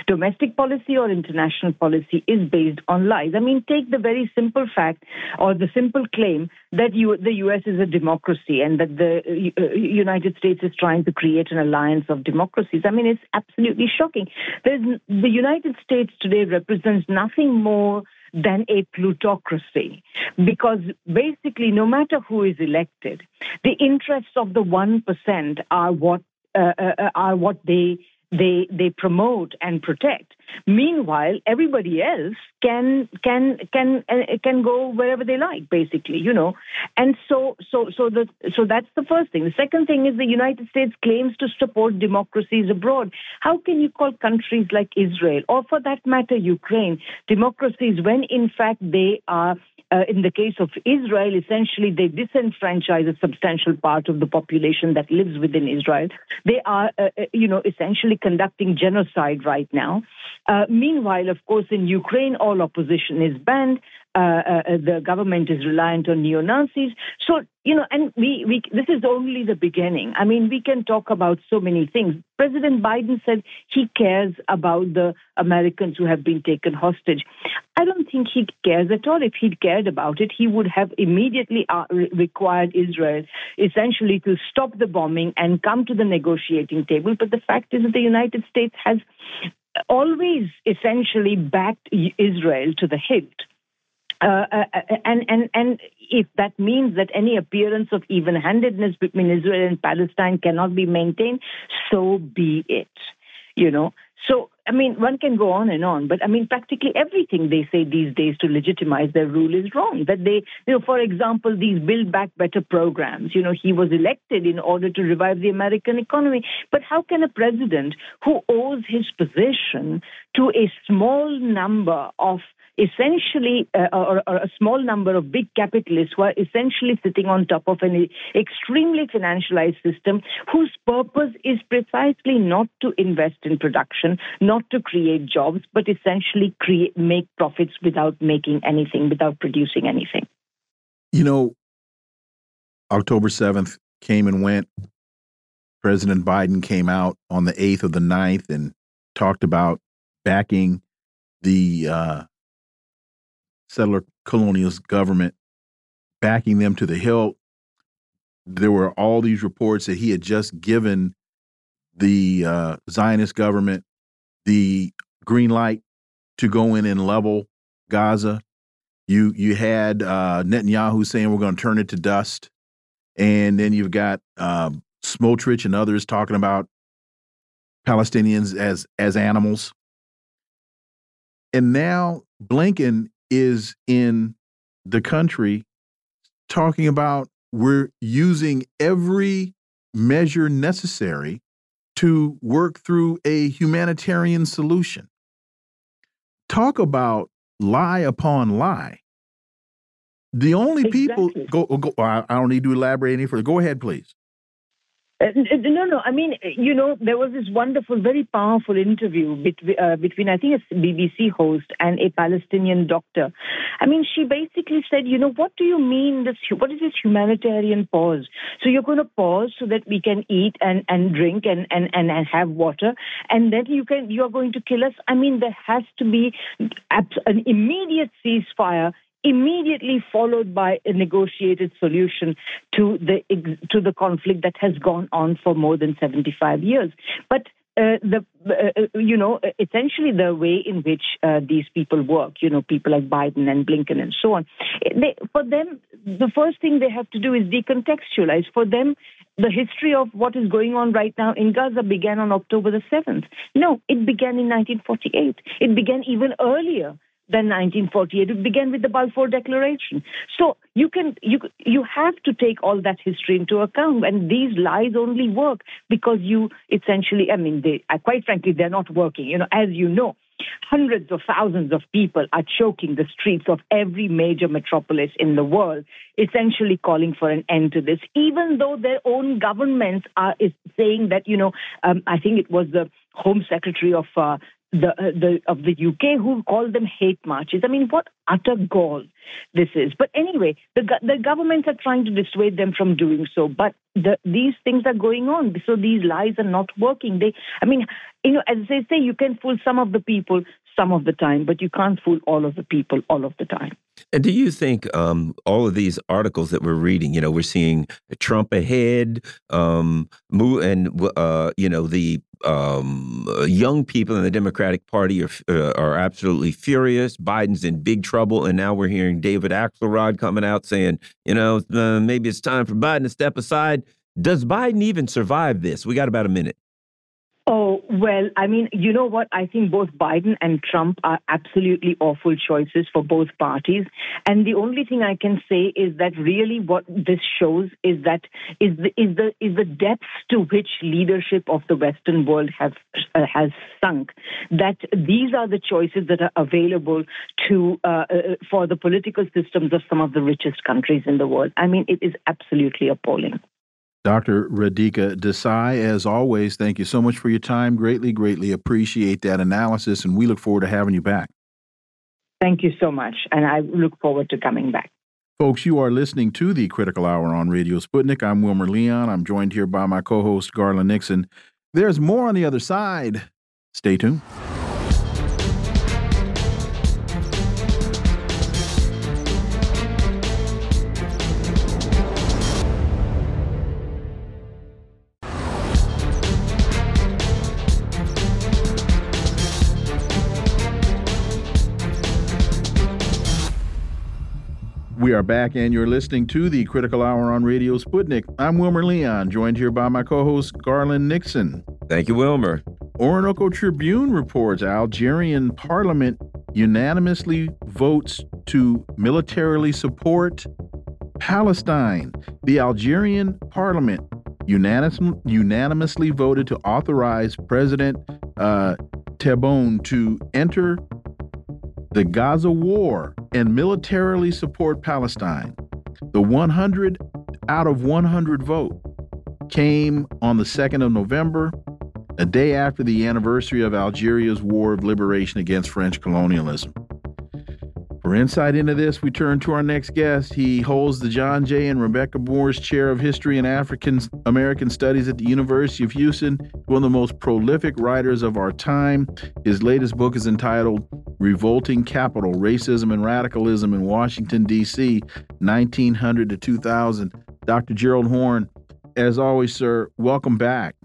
domestic policy or international policy, is based on lies. I mean, take the very simple fact or the simple claim that you, the U.S. is a democracy and that the uh, United States is trying to create an alliance of democracies. I mean, it's absolutely shocking. There's, the United States today represents nothing more than a plutocracy. Because basically, no matter who is elected, the interests of the 1% are what, uh, uh, uh, are what they they they promote and protect. Meanwhile, everybody else can can can uh, can go wherever they like, basically, you know. And so so so the so that's the first thing. The second thing is the United States claims to support democracies abroad. How can you call countries like Israel or, for that matter, Ukraine democracies when in fact they are uh, in the case of Israel, essentially they disenfranchise a substantial part of the population that lives within Israel. They are, uh, uh you know, essentially conducting genocide right now. Uh, meanwhile, of course, in Ukraine, all opposition is banned. Uh, uh, the government is reliant on neo Nazis. So, you know, and we, we, this is only the beginning. I mean, we can talk about so many things. President Biden said he cares about the Americans who have been taken hostage. I don't think he cares at all. If he'd cared about it, he would have immediately uh, required Israel essentially to stop the bombing and come to the negotiating table. But the fact is that the United States has always essentially backed Israel to the hilt. Uh, uh, uh, and and and if that means that any appearance of even-handedness between Israel and Palestine cannot be maintained, so be it. You know. So I mean, one can go on and on, but I mean, practically everything they say these days to legitimize their rule is wrong. That they, you know, for example, these Build Back Better programs. You know, he was elected in order to revive the American economy. But how can a president who owes his position to a small number of essentially, uh, or, or, a small number of big capitalists who are essentially sitting on top of an extremely financialized system whose purpose is precisely not to invest in production, not to create jobs, but essentially create make profits without making anything, without producing anything. You know, October 7th came and went. President Biden came out on the 8th of the 9th and talked about backing the uh, settler colonialist government, backing them to the hilt. There were all these reports that he had just given the uh, Zionist government the green light to go in and level Gaza. You you had uh, Netanyahu saying we're going to turn it to dust, and then you've got uh, Smotrich and others talking about Palestinians as as animals. And now Blinken is in the country talking about we're using every measure necessary to work through a humanitarian solution. Talk about lie upon lie. The only exactly. people go, go I don't need to elaborate any further. Go ahead, please. Uh, no, no. I mean, you know, there was this wonderful, very powerful interview between, uh, between I think, a BBC host and a Palestinian doctor. I mean, she basically said, you know, what do you mean? This, what is this humanitarian pause? So you're going to pause so that we can eat and, and drink and, and, and, and have water, and then you can you are going to kill us. I mean, there has to be an immediate ceasefire immediately followed by a negotiated solution to the to the conflict that has gone on for more than 75 years. But uh, the uh, uh, you know essentially the way in which uh, these people work you know people like Biden and Blinken and so on they, for them the first thing they have to do is decontextualize. For them the history of what is going on right now in Gaza began on October the 7th no it began in 1948 it began even earlier than 1948. It began with the Balfour Declaration. So you can you you have to take all that history into account, and these lies only work because you essentially. I mean, they quite frankly they're not working. You know, as you know. Hundreds of thousands of people are choking the streets of every major metropolis in the world, essentially calling for an end to this, even though their own governments are is saying that, you know, um, I think it was the Home Secretary of uh, the, uh, the of the UK who call them hate marches. I mean, what utter gall this is. But anyway, the the governments are trying to dissuade them from doing so. But the, these things are going on, so these lies are not working. They, I mean, you know, as they say, you can fool some of the people some of the time, but you can't fool all of the people all of the time. And do you think um, all of these articles that we're reading, you know, we're seeing Trump ahead, um, and uh, you know the um, young people in the Democratic Party are uh, are absolutely furious. Biden's in big trouble, and now we're hearing David Axelrod coming out saying, you know, uh, maybe it's time for Biden to step aside. Does Biden even survive this? We got about a minute. Well, I mean, you know what? I think both Biden and Trump are absolutely awful choices for both parties. And the only thing I can say is that really what this shows is that is the is the is the depths to which leadership of the Western world have uh, has sunk. That these are the choices that are available to uh, uh, for the political systems of some of the richest countries in the world. I mean, it is absolutely appalling. Dr. Radhika Desai, as always, thank you so much for your time. Greatly, greatly appreciate that analysis, and we look forward to having you back. Thank you so much, and I look forward to coming back. Folks, you are listening to the Critical Hour on Radio Sputnik. I'm Wilmer Leon. I'm joined here by my co host, Garland Nixon. There's more on the other side. Stay tuned. Are back, and you're listening to the Critical Hour on Radio Sputnik. I'm Wilmer Leon, joined here by my co host, Garland Nixon. Thank you, Wilmer. Orinoco Tribune reports Algerian parliament unanimously votes to militarily support Palestine. The Algerian parliament unanimous, unanimously voted to authorize President uh, Tebboune to enter the Gaza war and militarily support Palestine. The 100 out of 100 vote came on the 2nd of November, a day after the anniversary of Algeria's War of Liberation against French colonialism. For insight into this, we turn to our next guest. He holds the John J. and Rebecca Moores Chair of History and African American Studies at the University of Houston, one of the most prolific writers of our time. His latest book is entitled Revolting Capital Racism and Radicalism in Washington, D.C., 1900 to 2000. Dr. Gerald Horne, as always, sir, welcome back.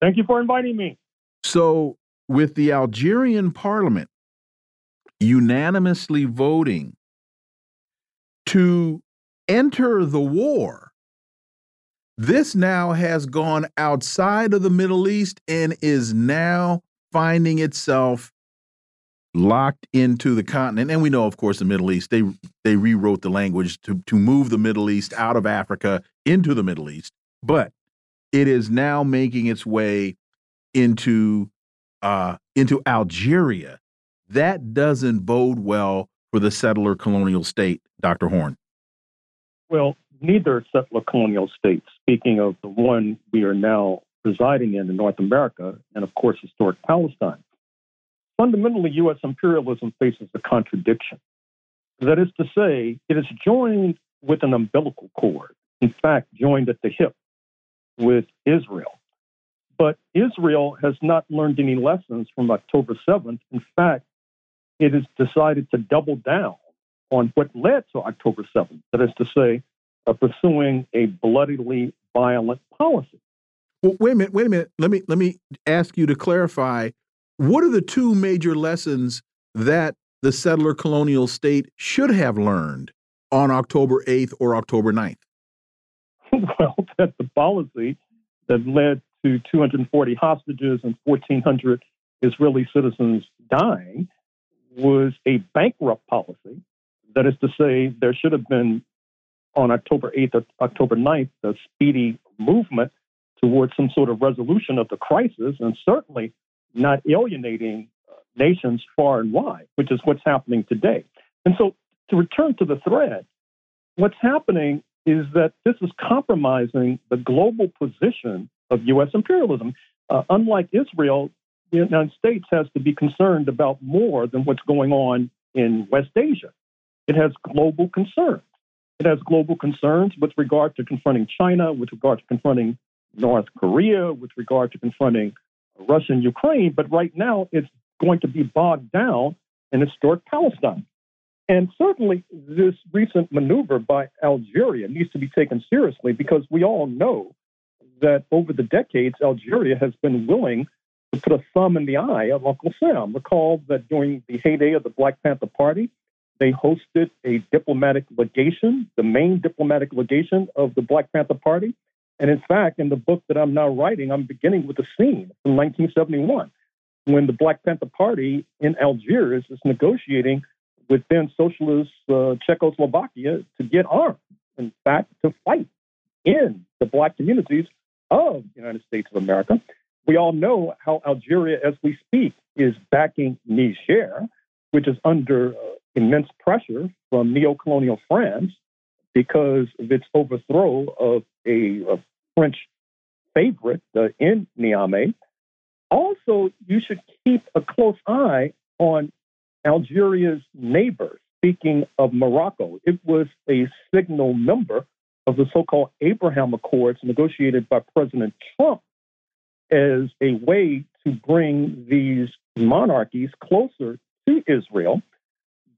Thank you for inviting me. So, with the Algerian parliament unanimously voting to enter the war, this now has gone outside of the Middle East and is now finding itself locked into the continent. And we know, of course, the Middle East, they they rewrote the language to, to move the Middle East out of Africa into the Middle East. But it is now making its way into uh, into Algeria that doesn't bode well for the settler colonial state, Dr. Horne. Well, neither settler colonial state, speaking of the one we are now residing in in North America, and of course, historic Palestine, fundamentally, U.S. imperialism faces a contradiction. That is to say, it is joined with an umbilical cord, in fact, joined at the hip with Israel. But Israel has not learned any lessons from October 7th. In fact, it has decided to double down on what led to October 7th, that is to say, uh, pursuing a bloodily violent policy. Well, wait a minute, wait a minute. Let me let me ask you to clarify. What are the two major lessons that the settler colonial state should have learned on October 8th or October 9th? well, that the policy that led to 240 hostages and 1,400 Israeli citizens dying was a bankrupt policy. That is to say, there should have been on October 8th or October 9th a speedy movement towards some sort of resolution of the crisis, and certainly not alienating uh, nations far and wide, which is what's happening today. And so, to return to the thread, what's happening is that this is compromising the global position of U.S. imperialism. Uh, unlike Israel, the United States has to be concerned about more than what's going on in West Asia. It has global concerns. It has global concerns with regard to confronting China, with regard to confronting North Korea, with regard to confronting Russia and Ukraine. But right now, it's going to be bogged down in historic Palestine. And certainly, this recent maneuver by Algeria needs to be taken seriously because we all know that over the decades, Algeria has been willing to put a thumb in the eye of Uncle Sam. Recall that during the heyday of the Black Panther Party, they hosted a diplomatic legation, the main diplomatic legation of the Black Panther Party. And in fact, in the book that I'm now writing, I'm beginning with a scene from 1971 when the Black Panther Party in Algiers is negotiating with then socialist uh, Czechoslovakia to get armed, in fact, to fight in the black communities of the United States of America. We all know how Algeria, as we speak, is backing Niger, which is under uh, immense pressure from neo-colonial France because of its overthrow of a, a French favorite uh, in Niamey. Also, you should keep a close eye on Algeria's neighbor. Speaking of Morocco, it was a signal member of the so called Abraham Accords negotiated by President Trump as a way to bring these monarchies closer to Israel.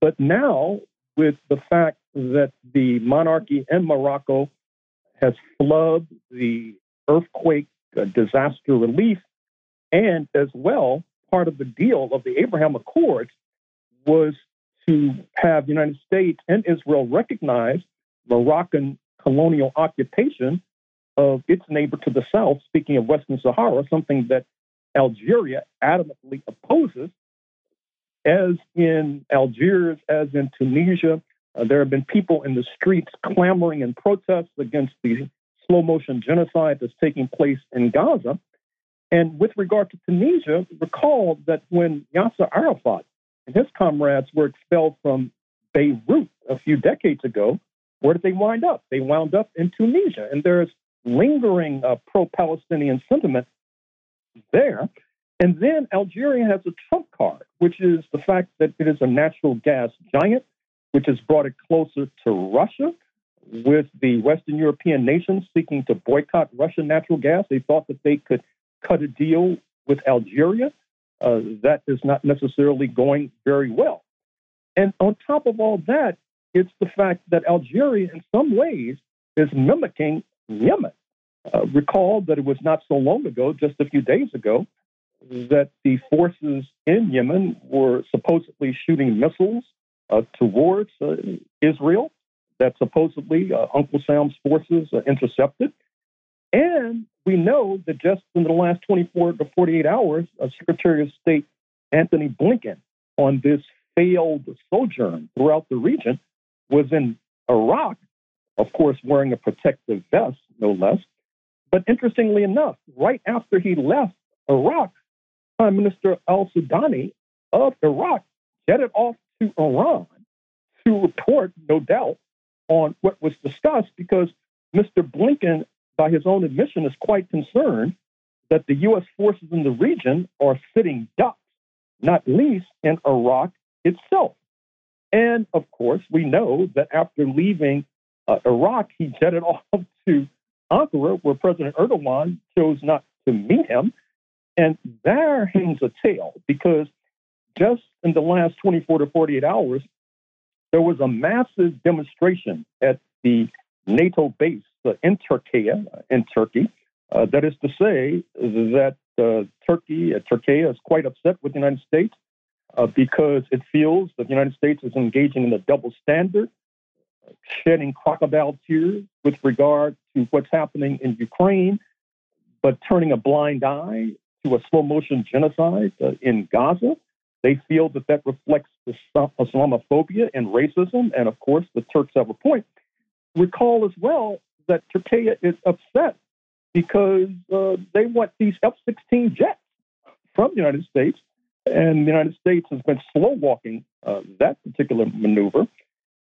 But now, with the fact that the monarchy in Morocco has flubbed the earthquake uh, disaster relief, and as well, part of the deal of the Abraham Accords was to have the United States and Israel recognize Moroccan colonial occupation of its neighbor to the south, speaking of Western Sahara, something that Algeria adamantly opposes. As in Algiers, as in Tunisia, uh, there have been people in the streets clamoring in protests against the slow motion genocide that's taking place in Gaza. And with regard to Tunisia, recall that when Yasser Arafat and his comrades were expelled from Beirut a few decades ago, where did they wind up? They wound up in Tunisia. And there's lingering uh, pro Palestinian sentiment there. And then Algeria has a trump card, which is the fact that it is a natural gas giant, which has brought it closer to Russia. With the Western European nations seeking to boycott Russian natural gas, they thought that they could cut a deal with Algeria. Uh, that is not necessarily going very well. And on top of all that, it's the fact that Algeria, in some ways, is mimicking Yemen. Uh, recall that it was not so long ago, just a few days ago, that the forces in Yemen were supposedly shooting missiles uh, towards uh, Israel that supposedly uh, Uncle Sam's forces uh, intercepted. And we know that just in the last 24 to 48 hours, uh, Secretary of State Antony Blinken, on this failed sojourn throughout the region, was in Iraq, of course, wearing a protective vest, no less. But interestingly enough, right after he left Iraq, Prime Minister al Sudani of Iraq jetted off to Iran to report, no doubt, on what was discussed because Mr. Blinken, by his own admission, is quite concerned that the U.S. forces in the region are sitting ducks, not least in Iraq itself. And of course, we know that after leaving uh, Iraq, he jetted off to Ankara, where President Erdogan chose not to meet him. And there hangs a tale because just in the last 24 to 48 hours, there was a massive demonstration at the NATO base in Turkey, uh, in Turkey. Uh, that is to say that uh, Turkey, uh, Turkey is quite upset with the United States uh, because it feels that the United States is engaging in a double standard, shedding crocodile tears with regard to what's happening in Ukraine, but turning a blind eye to a slow motion genocide uh, in Gaza. They feel that that reflects Islamophobia and racism, and of course, the Turks have a point. Recall as well that Turkey is upset because uh, they want these F 16 jets from the United States and the United States has been slow walking uh, that particular maneuver,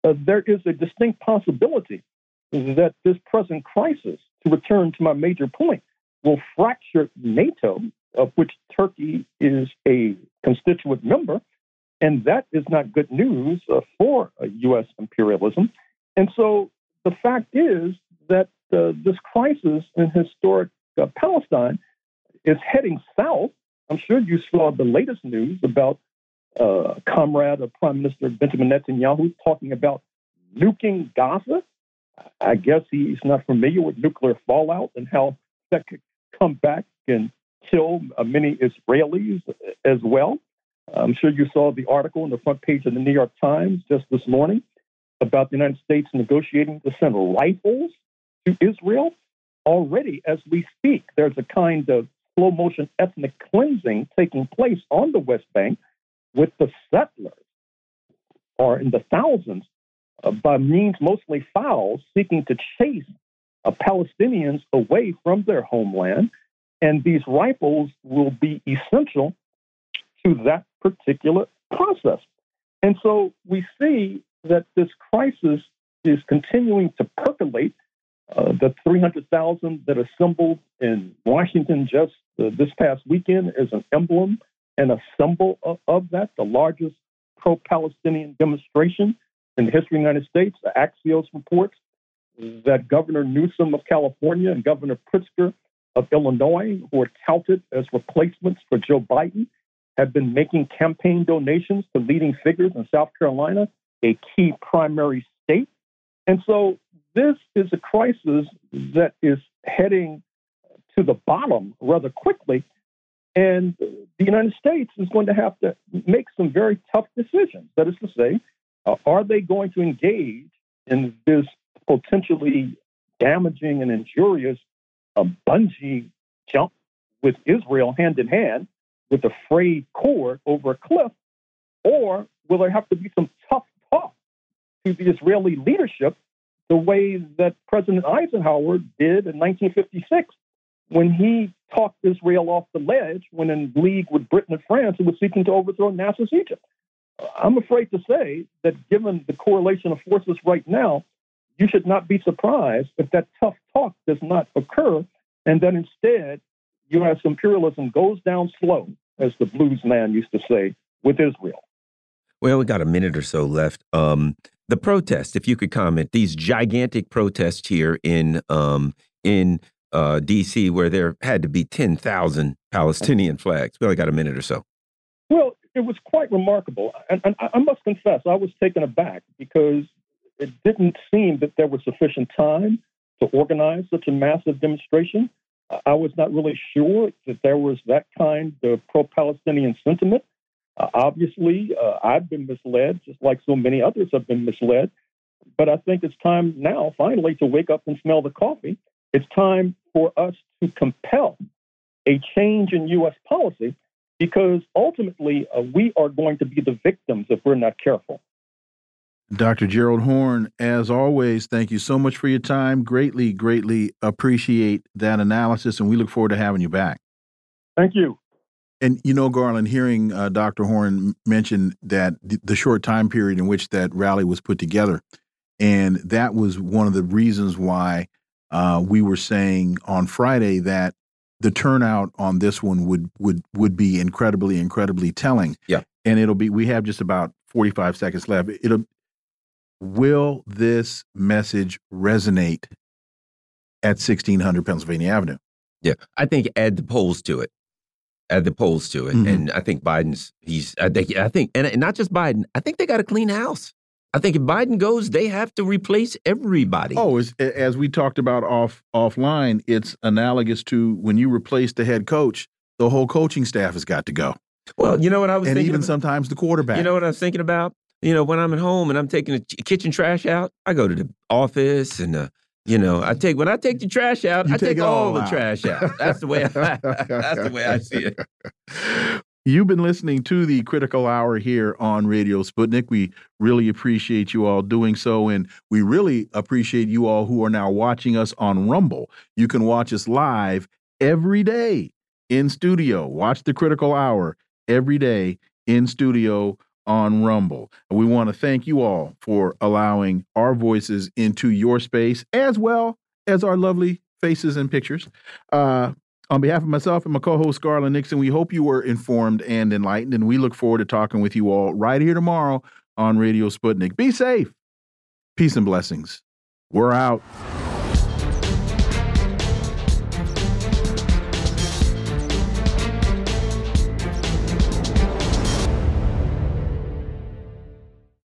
uh, there is a distinct possibility that this present crisis, to return to my major point, will fracture NATO, of which Turkey is a constituent member. And that is not good news uh, for U.S. Uh, imperialism. And so the fact is that uh, this crisis in historic uh, Palestine is heading south I'm sure you saw the latest news about uh, comrade of Prime Minister Benjamin Netanyahu talking about nuking Gaza. I guess he's not familiar with nuclear fallout and how that could come back and kill many Israelis as well. I'm sure you saw the article on the front page of the New York Times just this morning about the United States negotiating to send rifles to Israel. Already, as we speak, there's a kind of slow motion ethnic cleansing taking place on the West Bank with the settlers, or in the thousands, uh, by means mostly foul, seeking to chase uh, Palestinians away from their homeland. And these rifles will be essential to that particular process. And so we see that this crisis is continuing to percolate uh, the 300,000 that assembled in Washington just uh, this past weekend is an emblem and a symbol of, of that, the largest pro Palestinian demonstration in the history of the United States. The Axios reports that Governor Newsom of California and Governor Pritzker of Illinois, who are touted as replacements for Joe Biden, have been making campaign donations to leading figures in South Carolina, a key primary state. And so this is a crisis that is heading to the bottom rather quickly. And the United States is going to have to make some very tough decisions. That is to say, uh, are they going to engage in this potentially damaging and injurious uh, bungee jump with Israel hand in hand with a frayed cord over a cliff? Or will there have to be some tough talk to the Israeli leadership the way that President Eisenhower did in 1956 when he talked Israel off the ledge when in league with Britain and France, who was seeking to overthrow Nasser's Egypt. I'm afraid to say that given the correlation of forces right now, you should not be surprised if that tough talk does not occur, and that instead U.S. imperialism goes down slow, as the blues man used to say, with Israel. Well, we got a minute or so left. Um, the protest, if you could comment, these gigantic protests here in um, in uh, D.C., where there had to be ten thousand Palestinian flags. We only got a minute or so. Well, it was quite remarkable, and, and I must confess, I was taken aback because it didn't seem that there was sufficient time to organize such a massive demonstration. I was not really sure that there was that kind of pro Palestinian sentiment. Uh, obviously, uh, I've been misled, just like so many others have been misled. But I think it's time now, finally, to wake up and smell the coffee. It's time for us to compel a change in U.S. policy because ultimately uh, we are going to be the victims if we're not careful. Dr. Gerald Horne, as always, thank you so much for your time. Greatly, greatly appreciate that analysis, and we look forward to having you back. Thank you. And you know, Garland, hearing uh, Dr. Horne mention that the short time period in which that rally was put together, and that was one of the reasons why uh, we were saying on Friday that the turnout on this one would would would be incredibly, incredibly telling. Yeah, and it'll be. We have just about forty five seconds left. It'll will this message resonate at 1600 Pennsylvania Avenue? Yeah, I think add the polls to it. Add the polls to it, mm -hmm. and I think Biden's. He's. I think. I think, and not just Biden. I think they got a clean house. I think if Biden goes, they have to replace everybody. Oh, as, as we talked about off offline, it's analogous to when you replace the head coach, the whole coaching staff has got to go. Well, you know what I was and thinking. even about? sometimes the quarterback. You know what I was thinking about? you know, when I'm at home and I'm taking the kitchen trash out, I go to the office and, uh, you know, I take when I take the trash out, you I take, take all, the trash out. That's the way I, that's the way I see it. You've been listening to the Critical Hour here on Radio Sputnik. We really appreciate you all doing so, and we really appreciate you all who are now watching us on Rumble. You can watch us live every day in studio. Watch the Critical Hour every day in studio on Rumble. And we want to thank you all for allowing our voices into your space as well as our lovely faces and pictures. Uh, on behalf of myself and my co host, Garland Nixon, we hope you were informed and enlightened, and we look forward to talking with you all right here tomorrow on Radio Sputnik. Be safe. Peace and blessings. We're out.